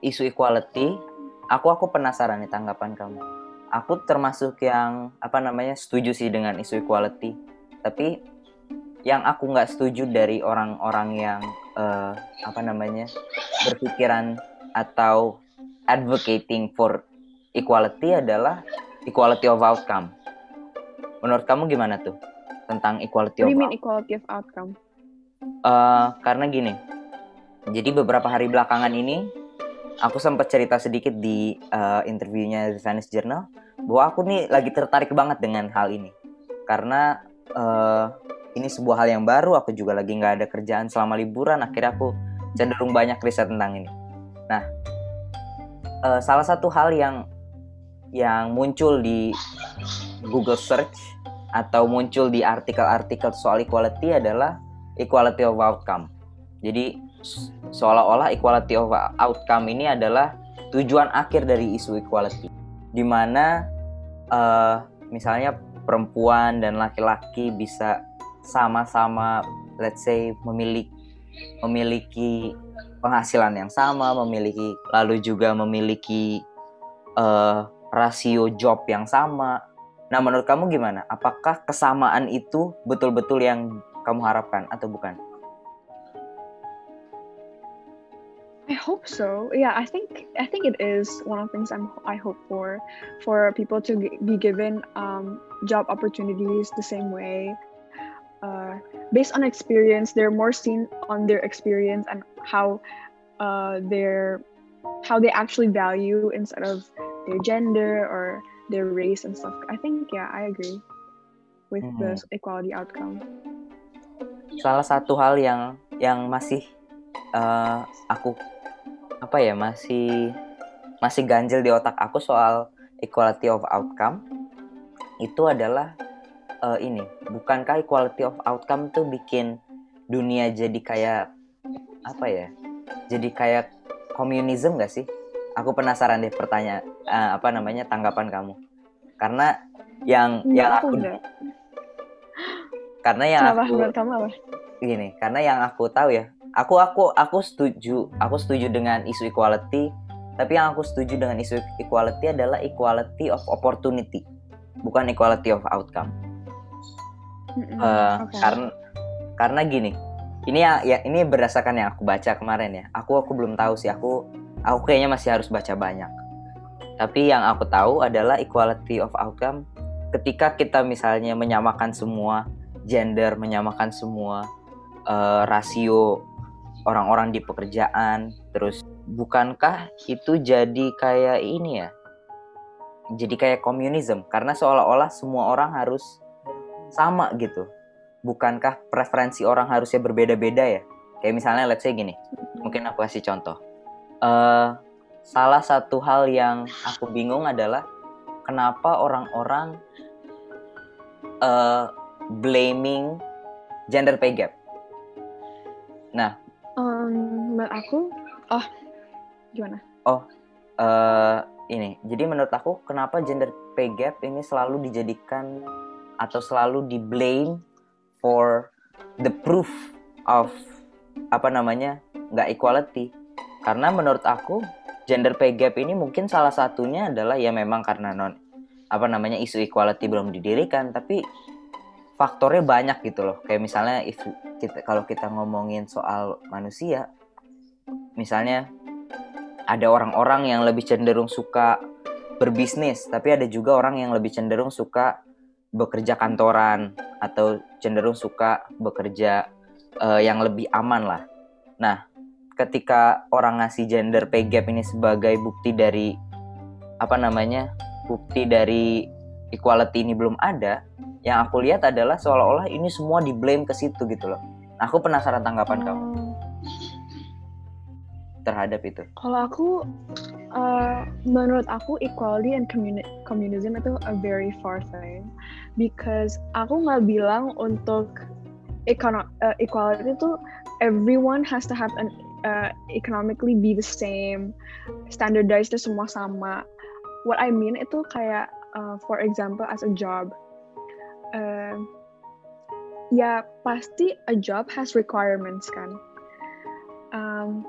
isu equality, aku aku penasaran nih tanggapan kamu aku termasuk yang apa namanya setuju sih dengan isu equality tapi yang aku nggak setuju dari orang-orang yang uh, apa namanya berpikiran atau advocating for equality adalah equality of outcome. Menurut kamu gimana tuh tentang equality What of mean equality of outcome? Uh, karena gini, jadi beberapa hari belakangan ini aku sempat cerita sedikit di uh, interviewnya Venice Journal bahwa aku nih lagi tertarik banget dengan hal ini. Karena uh, ini sebuah hal yang baru aku juga lagi nggak ada kerjaan selama liburan akhirnya aku cenderung banyak riset tentang ini. Nah uh, salah satu hal yang yang muncul di Google search atau muncul di artikel-artikel soal equality adalah equality of outcome. Jadi seolah-olah equality of outcome ini adalah tujuan akhir dari isu equality di mana uh, misalnya perempuan dan laki-laki bisa sama-sama let's say memiliki memiliki penghasilan yang sama, memiliki lalu juga memiliki uh, rasio job yang sama. Nah, menurut kamu gimana? Apakah kesamaan itu betul-betul yang kamu harapkan atau bukan? I hope so. Yeah, I think I think it is one of the things I'm I hope for for people to be given um, job opportunities the same way. Uh, based on experience, they're more seen on their experience and how uh, their how they actually value instead of their gender or their race and stuff. I think yeah, I agree with hmm. the equality outcome. Salah satu hal yang yang masih uh, aku apa ya masih masih ganjel di otak aku soal equality of outcome itu adalah uh, ini bukankah equality of outcome tuh bikin dunia jadi kayak apa ya jadi kayak komunisme gak sih aku penasaran deh pertanyaan uh, apa namanya tanggapan kamu karena yang enggak, yang aku, aku karena yang Kenapa? aku kamu apa? gini karena yang aku tahu ya aku aku aku setuju. Aku setuju dengan isu equality. Tapi yang aku setuju dengan isu equality adalah equality of opportunity. Bukan equality of outcome. Mm-mm, uh, okay. karena karena gini. Ini ya, ya ini berdasarkan yang aku baca kemarin ya. Aku aku belum tahu sih. Aku aku kayaknya masih harus baca banyak. Tapi yang aku tahu adalah equality of outcome. Ketika kita misalnya menyamakan semua gender menyamakan semua uh, rasio orang-orang di pekerjaan. Terus bukankah itu jadi kayak ini ya? Jadi kayak komunisme. Karena seolah-olah semua orang harus sama gitu. Bukankah preferensi orang harusnya berbeda-beda ya? Kayak misalnya let's say gini. Mungkin aku kasih contoh. Uh, salah satu hal yang aku bingung adalah kenapa orang-orang uh, blaming gender pay gap. Nah Um, menurut aku, oh gimana? Oh, uh, ini. Jadi menurut aku, kenapa gender pay gap ini selalu dijadikan atau selalu di blame for the proof of apa namanya nggak equality? Karena menurut aku gender pay gap ini mungkin salah satunya adalah ya memang karena non apa namanya isu equality belum didirikan, tapi faktornya banyak gitu loh. Kayak misalnya if kita kalau kita ngomongin soal manusia, misalnya ada orang-orang yang lebih cenderung suka berbisnis, tapi ada juga orang yang lebih cenderung suka bekerja kantoran atau cenderung suka bekerja uh, yang lebih aman lah. Nah, ketika orang ngasih gender pay gap ini sebagai bukti dari apa namanya? bukti dari equality ini belum ada, yang aku lihat adalah seolah-olah ini semua di blame ke situ gitu loh. Nah, aku penasaran tanggapan kamu terhadap itu. Kalau aku Uh, menurut aku equality and communi communism itu a very far thing because aku nggak bilang untuk econo uh, equality itu everyone has to have an uh, economically be the same standardized semua sama what I mean itu kayak uh, for example as a job uh, ya pasti a job has requirements kan. Um,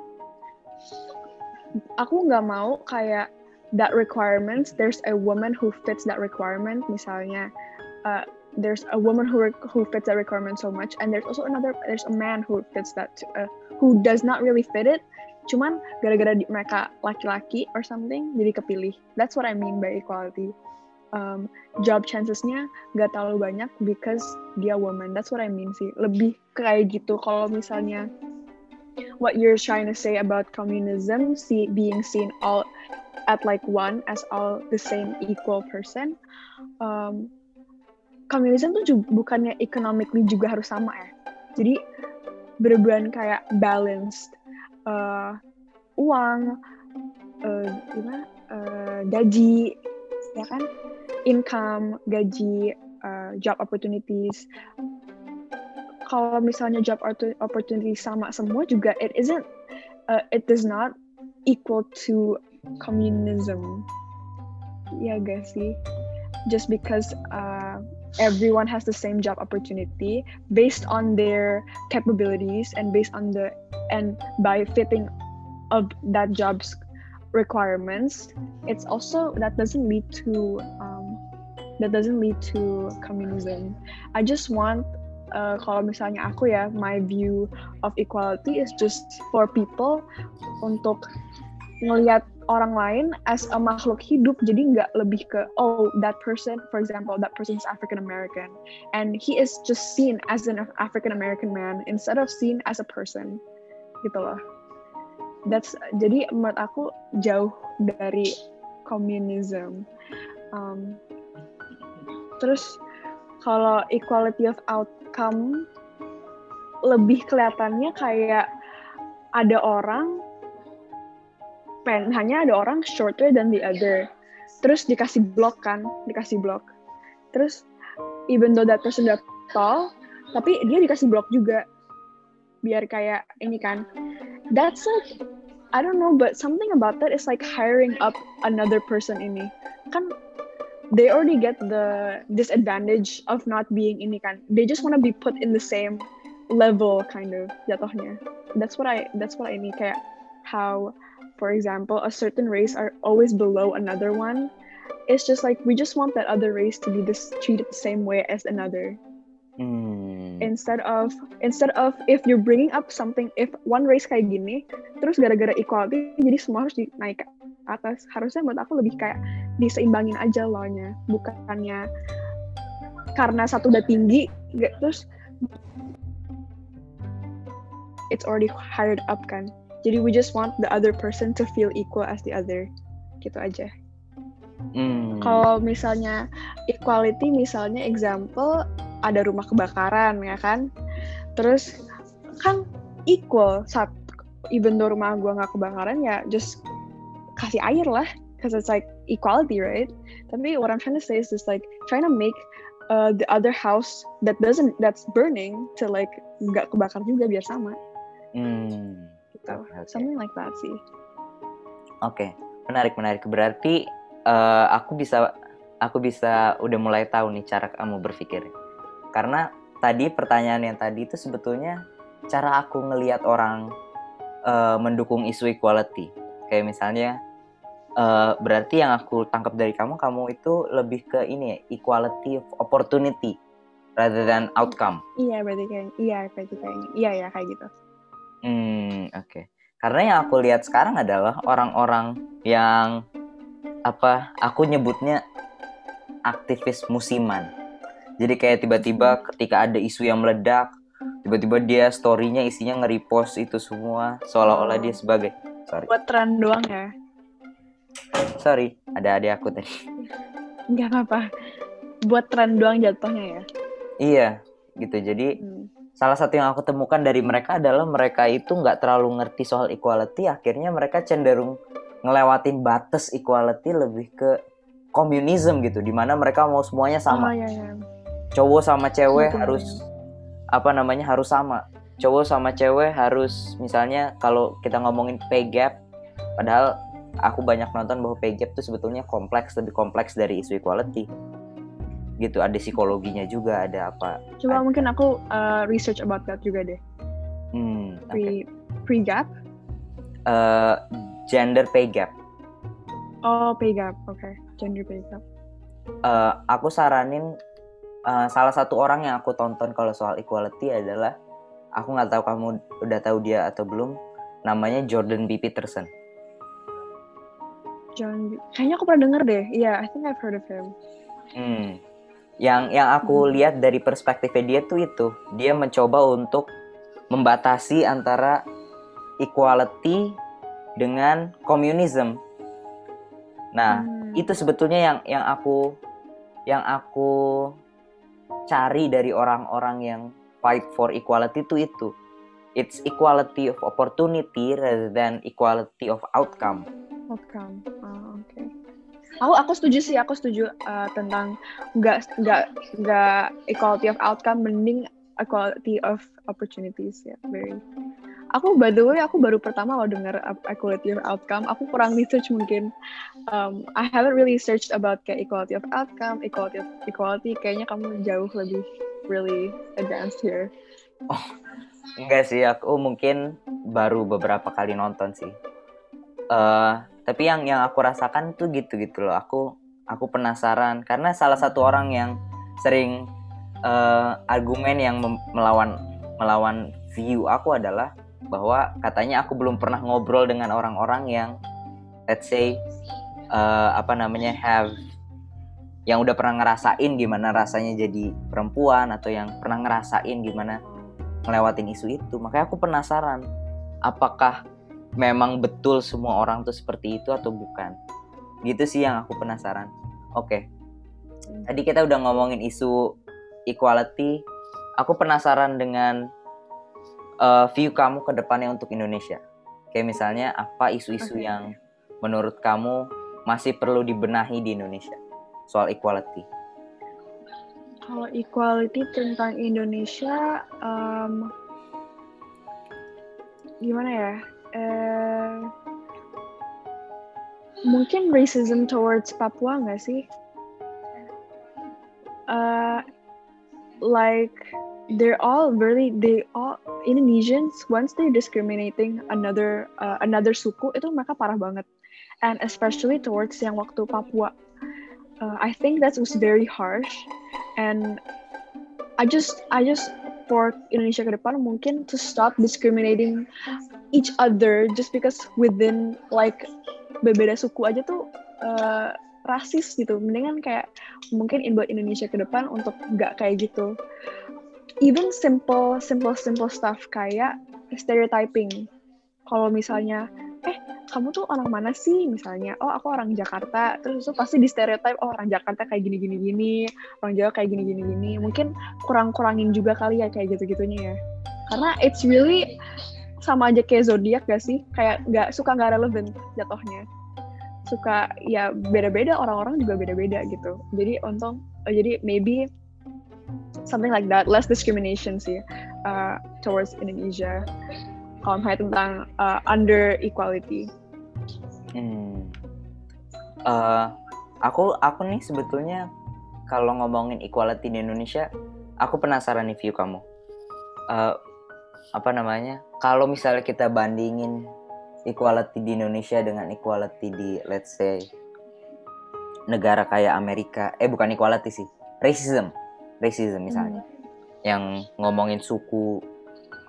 aku nggak mau kayak that requirements there's a woman who fits that requirement. Misalnya uh, there's a woman who who fits that requirement so much and there's also another there's a man who fits that uh, who does not really fit it. Cuman gara-gara mereka laki-laki or something jadi kepilih. That's what I mean by equality um, job chancesnya gak terlalu banyak because dia woman. That's what I mean sih. Lebih kayak gitu kalau misalnya what you're trying to say about communism see, being seen all at like one as all the same equal person um, communism tuh juga, bukannya economically juga harus sama ya? Jadi bener-bener kayak balanced uh, uang uh, gimana uh, gaji ya kan? Income gaji uh, job opportunities. Kalau misalnya job opportunity sama semua juga it isn't uh, it does not equal to communism. Ya gak sih? Just because uh, everyone has the same job opportunity based on their capabilities and based on the and by fitting of that job's requirements it's also that doesn't lead to um, that doesn't lead to communism. I just want uh, kalau misalnya aku ya my view of equality is just for people untuk ngelihat orang lain as a makhluk hidup jadi nggak lebih ke oh that person for example that person is African American and he is just seen as an African American man instead of seen as a person gitu loh that's jadi menurut aku jauh dari communism. Um, terus kalau equality of out kamu lebih kelihatannya kayak ada orang pen hanya ada orang shorter than the other. Terus dikasih block kan dikasih block terus even though that person that tall tapi dia dikasih block juga. Biar kayak ini kan. That's like I don't know but something about that is like hiring up another person ini kan they already get the disadvantage of not being in ini kan. They just want to be put in the same level kind of that's what I that's what I mean. Kayak how for example a certain race are always below another one. It's just like we just want that other race to be this treated the same way as another mm. instead of instead of if you're bringing up something if one race kayak gini terus gara-gara equality jadi semua harus dinaik atas harusnya menurut aku lebih kayak diseimbangin aja loh-nya bukannya karena satu udah tinggi terus it's already hired up kan jadi we just want the other person to feel equal as the other gitu aja hmm. kalau misalnya equality misalnya example ada rumah kebakaran ya kan? Terus kan equal saat even though rumah gue nggak kebakaran ya just kasih air lah because it's like equality right? Tapi what I'm trying to say is just like trying to make uh, the other house that doesn't that's burning to like nggak kebakar juga biar sama. Hmm. gitu. Okay, something like that sih. Oke okay. menarik menarik. Berarti uh, aku bisa aku bisa udah mulai tahu nih cara kamu berpikir karena tadi pertanyaan yang tadi itu sebetulnya cara aku ngelihat orang uh, mendukung isu equality. Kayak misalnya uh, berarti yang aku tangkap dari kamu kamu itu lebih ke ini ya equality of opportunity rather than outcome. Iya berarti kayak iya berarti kayak iya ya kayak gitu. Hmm oke. Okay. karena yang aku lihat sekarang adalah orang-orang yang apa aku nyebutnya aktivis musiman jadi kayak tiba-tiba ketika ada isu yang meledak tiba-tiba dia storynya isinya nge-repost itu semua seolah-olah dia sebagai sorry. Buat tren doang ya? Sorry ada adik aku tadi. Nggak apa-apa. Buat tren doang jatuhnya ya? Iya gitu. Jadi hmm. salah satu yang aku temukan dari mereka adalah mereka itu nggak terlalu ngerti soal equality akhirnya mereka cenderung ngelewatin batas equality lebih ke komunisme gitu di mana mereka mau semuanya sama. Oh, iya, iya. Cowok sama cewek Betul, harus iya. apa namanya harus sama cowok sama cewek harus misalnya kalau kita ngomongin pay gap padahal aku banyak nonton bahwa pay gap itu sebetulnya kompleks lebih kompleks dari isu equality gitu ada psikologinya juga ada apa Coba mungkin aku uh, research about that juga deh. hmm. Pre pre gap. Eh, gender pay gap Oh, pay gap. Oke, gender pay gap. Eh, aku saranin eh, salah satu orang yang aku tonton kalau soal equality adalah aku nggak tahu kamu udah tahu dia atau belum namanya Jordan B Peterson John, B- kayaknya aku pernah denger deh. Iya, I think I've heard of him. Hmm. Yang yang aku Hmm. lihat dari perspektifnya dia tuh itu, dia mencoba untuk membatasi antara equality dengan komunisme. Nah, Hmm. itu sebetulnya yang yang aku yang aku cari dari orang-orang yang fight for equality itu itu. It's equality of opportunity rather than equality of outcome. outcome. Ah, oke. Aku aku setuju sih, aku setuju uh, tentang nggak nggak nggak equality of outcome, mending equality of opportunities ya. Very. Aku by the way, aku baru pertama lo dengar uh, equality of outcome. Aku kurang research mungkin. Um, I haven't really searched about kayak equality of outcome, equality of equality. Kayaknya kamu jauh lebih really advanced here. Enggak sih, aku mungkin baru beberapa kali nonton sih. eh tapi yang yang aku rasakan tuh gitu gitu loh. Aku aku penasaran karena salah satu orang yang sering eh, argumen yang melawan melawan view aku adalah bahwa katanya aku belum pernah ngobrol dengan orang-orang yang let's say eh, apa namanya have yang udah pernah ngerasain gimana rasanya jadi perempuan atau yang pernah ngerasain gimana ngelewatin isu itu. Makanya aku penasaran apakah memang betul semua orang tuh seperti itu atau bukan? Gitu sih yang aku penasaran. Oke. Tadi kita udah ngomongin isu equality. Aku penasaran dengan uh, view kamu ke depannya untuk Indonesia kayak misalnya apa isu-isu Oke. yang menurut kamu masih perlu dibenahi di Indonesia soal equality Kalau equality tentang Indonesia, um, gimana ya? Eh, mungkin racism towards Papua nggak sih? Uh, like they're all really they all Indonesians once they're discriminating another uh, another suku itu mereka parah banget, and especially towards yang waktu Papua. Uh, I think that was very harsh. And I just I just for Indonesia ke depan mungkin to stop discriminating each other just because within like berbeda suku aja tuh uh, rasis gitu. Mendingan kayak mungkin in buat Indonesia ke depan untuk nggak kayak gitu even simple simple simple stuff kayak stereotyping. Kalau misalnya eh kamu tuh orang mana sih? misalnya oh aku orang Jakarta. Terus itu pasti di stereotype oh orang Jakarta kayak gini gini. Gini orang Jawa kayak gini gini. Gini mungkin kurang kurangin juga kali ya kayak gitu gitunya ya. Karena it's really sama aja kayak zodiak gak sih? Kayak nggak suka nggak relevan jatuhnya. Suka ya beda-beda orang-orang juga beda-beda gitu. Jadi untung jadi maybe something like that less discrimination sih uh, towards Indonesia kalau misalnya tentang uh, under equality Hmm. Eh, aku aku nih sebetulnya kalau ngomongin equality di Indonesia, aku penasaran nih view kamu. Eh, apa namanya? Kalau misalnya kita bandingin equality di Indonesia dengan equality di let's say negara kayak Amerika, eh bukan equality sih, racism, racism misalnya, yang ngomongin suku,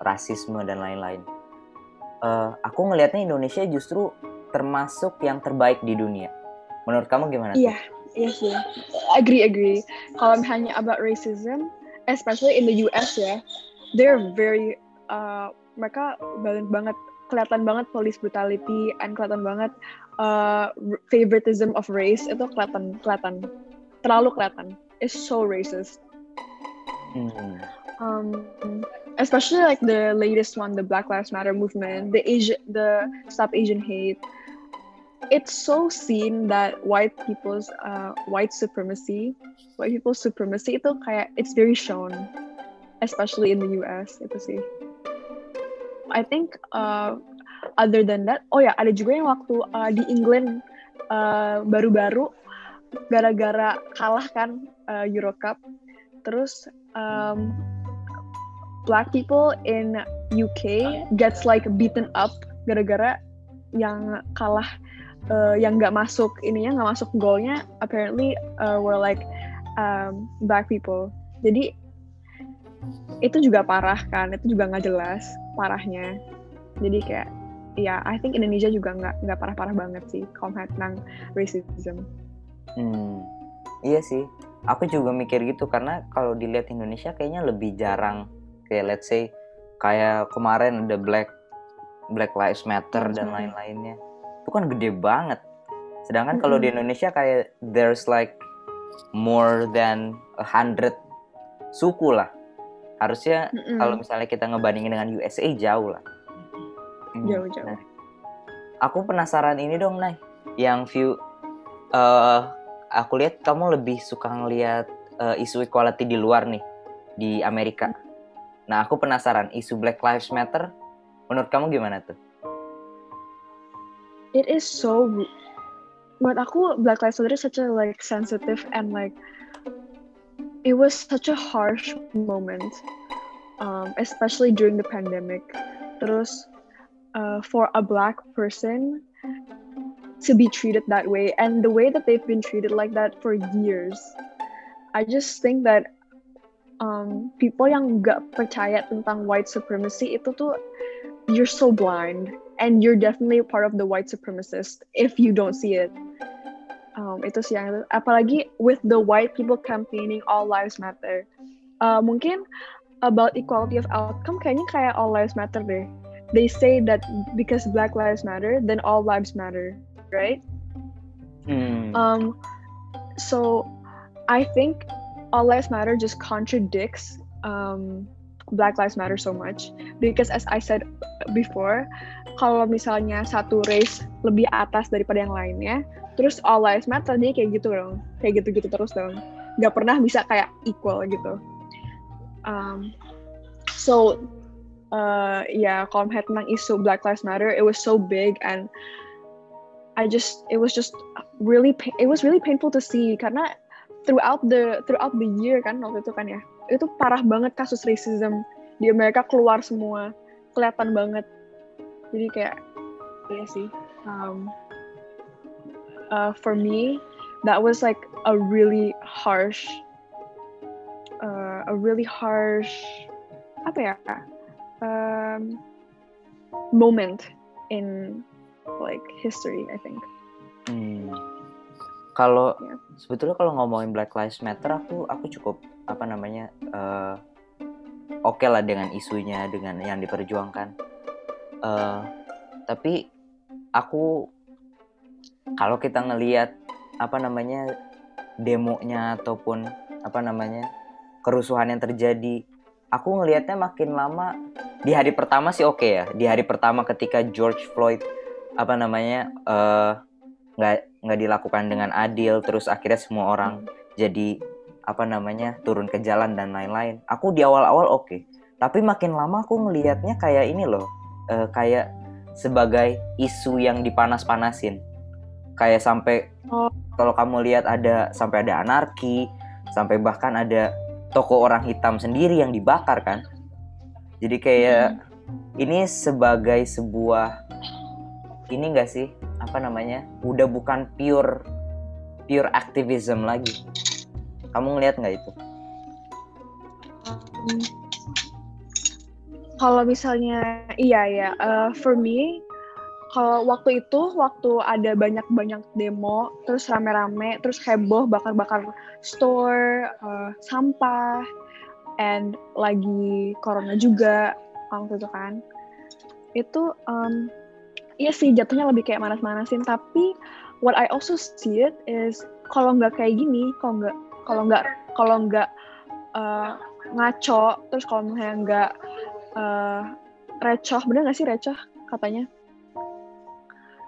rasisme dan lain-lain. Eh, aku ngelihatnya Indonesia justru termasuk yang terbaik di dunia. Menurut kamu gimana? Iya, iya sih. Agree, agree. Kalau misalnya about racism, especially in the US ya, they're very, uh, mereka banget banget, kelihatan banget police brutality, and kelihatan banget uh, favoritism of race, itu kelihatan, kelihatan, terlalu kelihatan. It's so racist. Hmm. Um, especially like the latest one, the Black Lives Matter movement, the Asian, the Stop Asian Hate. it's so seen that white people's uh, white supremacy, white people's supremacy itu kayak it's very shown, especially in the US itu sih. I think uh, other than that, oh ya ada juga yang waktu uh, di England uh, baru-baru gara-gara kalah kan uh, Euro Cup, terus um, black people in UK gets like beaten up gara-gara yang kalah uh, yang nggak masuk ininya nggak masuk golnya apparently uh, were like um, black people. Jadi itu juga parah kan itu juga nggak jelas parahnya. Jadi kayak ya I think Indonesia juga nggak nggak parah-parah banget sih kalau tentang racism. Hmm, iya sih aku juga mikir gitu karena kalau dilihat Indonesia kayaknya lebih jarang. Kayak let's say kayak kemarin ada Black Black Lives Matter dan lain-lainnya. Itu kan gede banget. Sedangkan kalau di Indonesia kayak there's like more than a hundred suku lah. Harusnya mm -mm. kalau misalnya kita ngebandingin dengan USA jauh lah. Hmm. jauh jauh nah, aku penasaran ini dong Nay. Yang view uh, aku lihat kamu lebih suka ngelihat uh, isu equality di luar nih di Amerika nah aku penasaran isu Black Lives Matter menurut kamu gimana tuh it is so menurut aku Black Lives Matter is such a like sensitive and like it was such a harsh moment, um, especially during the pandemic. Terus, uh, for a black person to be treated that way. And the way that they've been treated like that for years, I just think that um, people yang gak percaya tentang white supremacy itu tuh you're so blind. And you're definitely part of the white supremacist if you don't see it. Um, itu sih yang apalagi with the white people campaigning all lives matter. Uh, mungkin about equality of outcome kayaknya kayak all lives matter deh. They say that because black lives matter then all lives matter right? Hmm. um so i think all lives matter just contradicts um black lives matter so much. Because as i said before kalau misalnya satu race lebih atas daripada yang lainnya terus all lives matter dia kayak gitu dong. Kayak gitu-gitu terus dong. Nggak pernah bisa kayak equal gitu. Um, so uh, ya yeah, kalau tentang isu Black Lives Matter it was so big and I just it was just really it was really painful to see. Karena throughout the throughout the year kan waktu itu kan ya itu parah banget kasus racism di Amerika keluar semua. Kelihatan banget. Jadi kayak iya sih um, uh, for me, that was like a really harsh, uh, a really harsh, apa ya, um, moment in like history, I think. Hmm. Kalau yeah. sebetulnya kalau ngomongin Black Lives Matter, aku aku cukup apa namanya uh, oke okay lah dengan isunya, dengan yang diperjuangkan. Uh, tapi aku kalau kita ngelihat apa namanya demonya ataupun apa namanya kerusuhan yang terjadi aku ngelihatnya makin lama di hari pertama sih oke okay ya di hari pertama ketika George Floyd apa namanya eh, nggak uh, nggak dilakukan dengan adil terus akhirnya semua orang jadi apa namanya turun ke jalan dan lain-lain aku di awal-awal oke okay. tapi makin lama aku ngelihatnya kayak ini loh uh, kayak sebagai isu yang dipanas-panasin kayak sampai oh. kalau kamu lihat ada sampai ada anarki sampai bahkan ada toko orang hitam sendiri yang dibakar kan jadi kayak hmm. ini sebagai sebuah ini enggak sih? Apa namanya? Udah bukan pure pure activism lagi. Kamu ngelihat nggak itu? Kalau misalnya iya ya uh, for me kalau waktu itu waktu ada banyak-banyak demo terus rame-rame terus heboh bakar-bakar store uh, sampah and lagi corona juga waktu itu kan. Itu um, iya sih jatuhnya lebih kayak manas-manasin tapi what I also see it is kalau nggak kayak gini kalau nggak kalau nggak kalau nggak uh, ngaco terus kalau misalnya nggak uh, recoh bener nggak sih recoh katanya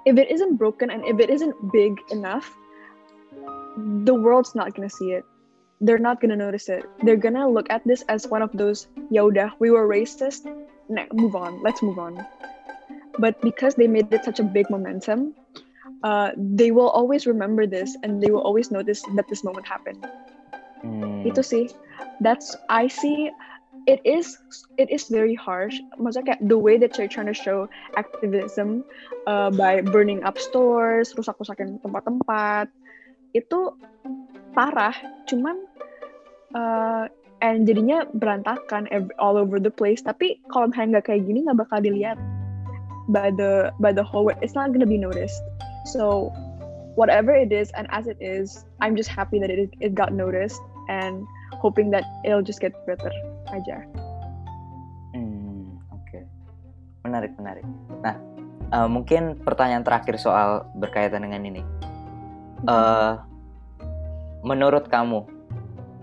if it isn't broken and if it isn't big enough, the world's not gonna see it. They're not gonna notice it. They're gonna look at this as one of those, Yoda, we were racist. Ne- move on. Let's move on. But because they made it such a big momentum, uh, they will always remember this and they will always notice that this moment happened. Hmm. Itu sih. That's I see. It is it is very harsh. Maksudnya kayak the way that you're trying to show activism uh, by burning up stores, rusak-rusakin tempat-tempat, itu parah. Cuman uh, and jadinya berantakan all over the place. Tapi kalau misalnya nggak kayak gini nggak bakal dilihat by the by the whole world. It's not gonna be noticed. So whatever it is and as it is, I'm just happy that it it got noticed and hoping that it'll just get better aja. Hmm, oke. Menarik, menarik. Nah, eh, mungkin pertanyaan terakhir soal berkaitan dengan ini. eh menurut kamu,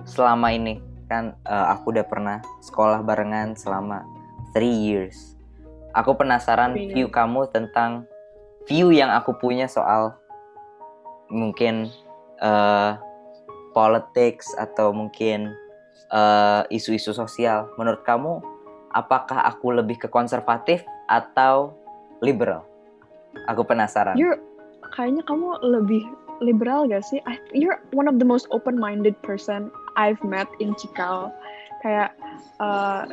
selama ini kan eh, aku udah pernah sekolah barengan selama three years. Aku penasaran Three view kamu tentang view yang aku punya soal mungkin eh politics atau mungkin eh, isu-isu sosial. Menurut kamu, apakah aku lebih ke konservatif atau liberal? Aku penasaran. You're kayaknya kamu lebih liberal gak sih? I, you're one of the most open-minded person I've met in Cikal. Kayak uh,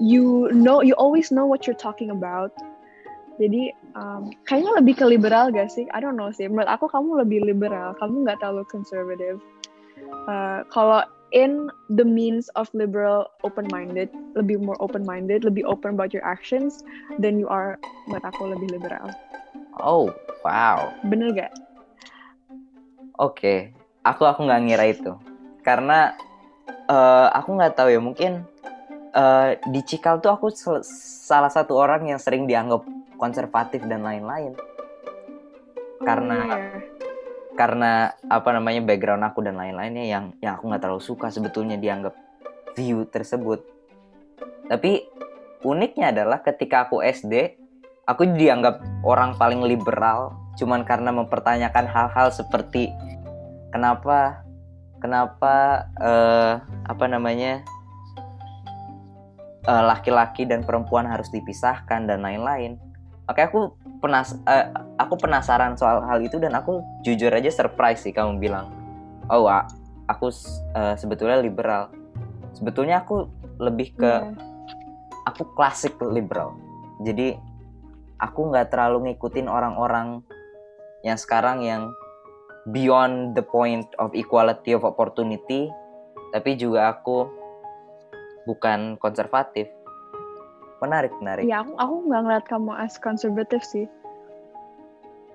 you know, you always know what you're talking about. Jadi um, kayaknya lebih ke liberal gak sih? I don't know sih. Menurut aku kamu lebih liberal. Kamu nggak terlalu conservative. Uh, kalau in the means of liberal open-minded, lebih more open-minded, lebih open about your actions, then you are menurut aku lebih liberal. Oh, wow. Bener gak? Oke, aku aku nggak ngira itu karena eh, aku nggak tahu ya mungkin eh, di Cikal tuh aku salah satu orang yang sering dianggap konservatif dan lain-lain Karena- Oh, iya. karena apa namanya background aku dan lain-lainnya yang yang aku nggak terlalu suka sebetulnya dianggap view tersebut. Tapi uniknya adalah ketika aku SD, aku dianggap orang paling liberal cuman karena mempertanyakan hal-hal seperti kenapa kenapa eh, apa namanya eh, laki-laki dan perempuan harus dipisahkan dan lain-lain. Oke, aku penas eh, aku penasaran soal hal itu dan aku jujur aja surprise sih kamu bilang, oh aku eh, sebetulnya liberal. Sebetulnya aku lebih ke Iya. aku klasik liberal. Jadi aku nggak terlalu ngikutin orang-orang yang sekarang yang beyond the point of equality of opportunity, tapi juga aku bukan konservatif. Menarik, menarik. Iya, aku aku nggak ngeliat kamu as konservatif sih.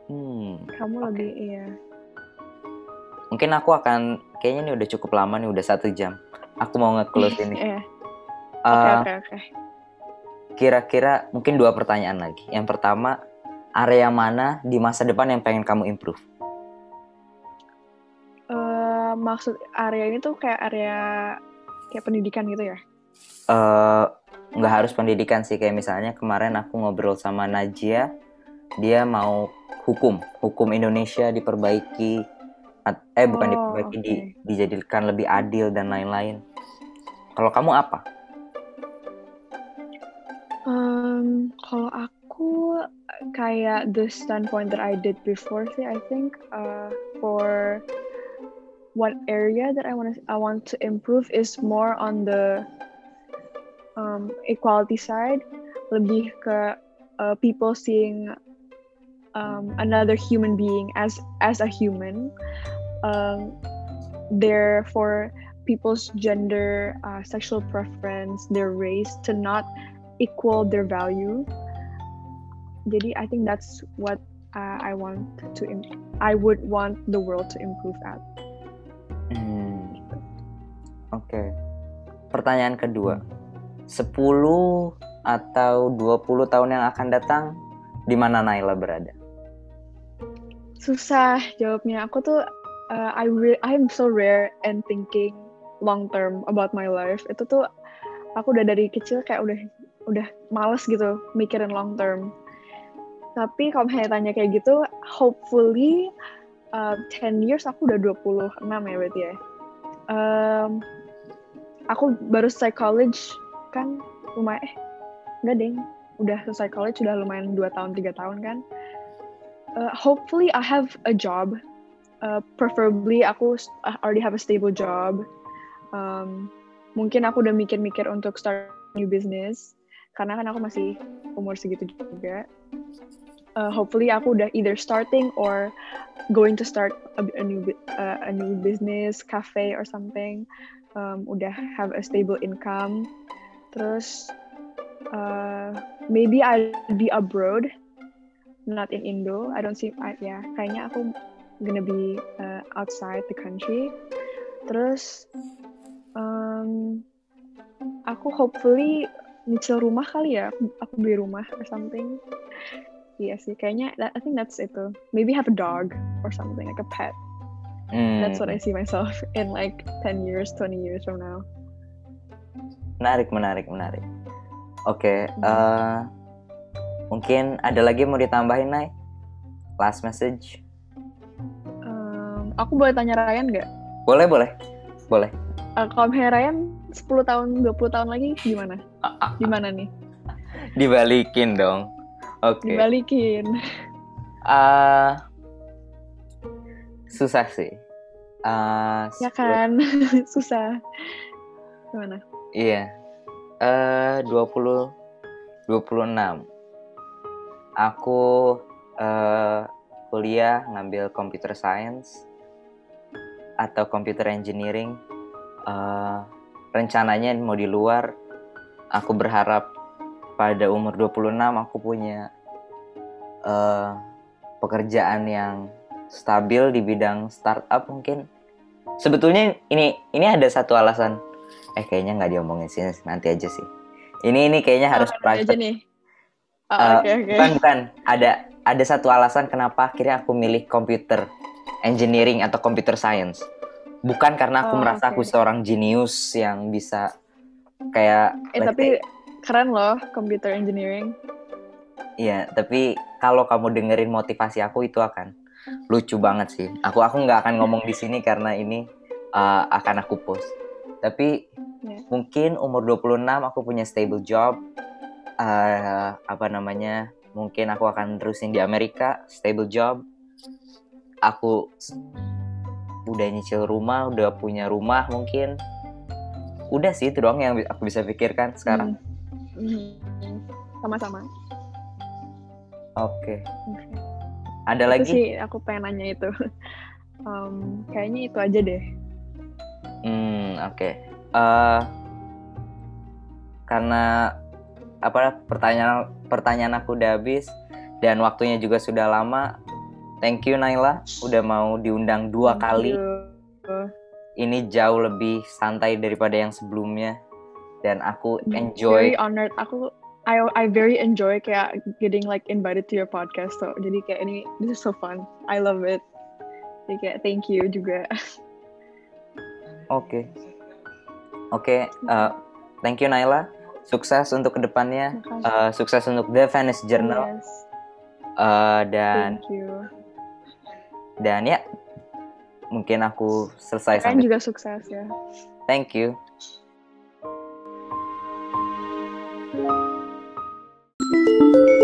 Hmm, Kamu Oke. lebih iya. mungkin aku akan kayaknya ini udah cukup lama nih, udah satu jam. Aku mau nge-close ini. Iya. Eh, Oke oke oke. Kira-kira mungkin dua pertanyaan lagi. Yang pertama, area mana di masa depan yang pengen kamu improve? Eh, maksud area ini tuh kayak area kayak pendidikan gitu ya? Eh nggak harus pendidikan sih. Kayak misalnya kemarin aku ngobrol sama Najia dia mau hukum. Hukum Indonesia diperbaiki. Eh bukan Oh, diperbaiki di- oke. dijadikan lebih adil dan lain-lain. Kalau kamu apa? Um, kalau aku kayak the standpoint that I did before sih, I think uh, for what area that I want I want to improve is more on the um, equality side, lebih ke uh, people seeing um, another human being as as a human. Um, therefore, people's gender, uh, sexual preference, their race to not equal their value. Jadi I think that's what uh, I want to I would want the world to improve at. Hmm, oke pertanyaan kedua 10 atau 20 tahun yang akan datang di mana Naila berada Susah jawabnya. Aku tuh uh, I re- I'm so rare and thinking long term about my life. Itu tuh aku udah dari kecil kayak udah udah males gitu mikirin long term. tapi kalau misalnya tanya kayak gitu hopefully uh, 10 years aku udah 26 ya berarti ya um, aku baru college kan lumayan eh enggak deng udah selesai college udah lumayan 2 tahun 3 tahun kan. Uh, hopefully I have a job. Uh, preferably aku already have a stable job. Um, mungkin aku udah mikir-mikir untuk start new business karena kan aku masih umur segitu juga. Uh, hopefully aku udah either starting or going to start a, a new uh, a new business cafe or something. Um, udah have a stable income terus uh, maybe I'll be abroad. Not in Indo. I don't see I, ya yeah, kayaknya aku gonna be uh, outside the country. Terus um, aku hopefully nyicil rumah kali ya. Aku, aku beli rumah or something. Iya sih kayaknya that, I think that's itu maybe have a dog or something like a pet. Mm. that's what I see myself in like 10 years 20 years from now menarik menarik menarik. Oke okay, mm. uh, mungkin ada lagi yang mau ditambahin Nay? Last message? Um, aku boleh tanya Ryan nggak? Boleh boleh. Boleh. Uh, kalau Ryan 10 tahun 20 tahun lagi gimana? Gimana nih? Dibalikin dong. Oke. Okay. dibalikin. Uh, susah sih. Uh, ya kan? Susah. Gimana iya. Uh, 20 26 aku uh, kuliah ngambil computer science atau computer engineering. Uh, rencananya mau di luar. Aku berharap pada umur 26 aku punya uh, pekerjaan yang stabil di bidang startup mungkin. Sebetulnya ini ini ada satu alasan eh kayaknya nggak diomongin sini nanti aja sih. Ini ini kayaknya harus oh, private. aja nih. Oh, uh, okay, okay. bukan bukan. Ada ada satu alasan kenapa akhirnya aku milih komputer engineering atau computer science. Bukan karena aku oh, merasa okay. aku seorang jenius yang bisa kayak eh tapi keren loh computer engineering. Iya tapi kalau kamu dengerin motivasi aku itu akan lucu banget sih. Aku aku nggak akan ngomong di sini karena ini uh, akan aku post tapi yeah. mungkin umur 26 aku punya stable job. Uh, apa namanya mungkin aku akan terusin di Amerika stable job. Aku udah nyicil rumah udah punya rumah mungkin. Udah sih itu doang yang aku bisa pikirkan sekarang. Hmm. sama-sama. Oke. Okay. okay. ada itu lagi? sih aku pengen nanya itu. Um, kayaknya itu aja deh hmm oke. Okay. uh, eh, karena apa pertanyaan pertanyaan aku udah habis dan waktunya juga sudah lama. Thank you Naila udah mau diundang dua thank kali. you. Ini jauh lebih santai daripada yang sebelumnya dan aku enjoy. very honored. Aku I I very enjoy kayak getting like invited to your podcast so jadi kayak ini this is so fun. I love it. Jadi kayak thank you juga Oke. Okay. Oke, okay, uh, thank you Naila. Sukses untuk ke depannya, uh, sukses untuk The Venice Journal. Yes. Uh, dan thank you. dan ya mungkin aku selesai. Kalian juga sukses ya. Thank you. thank you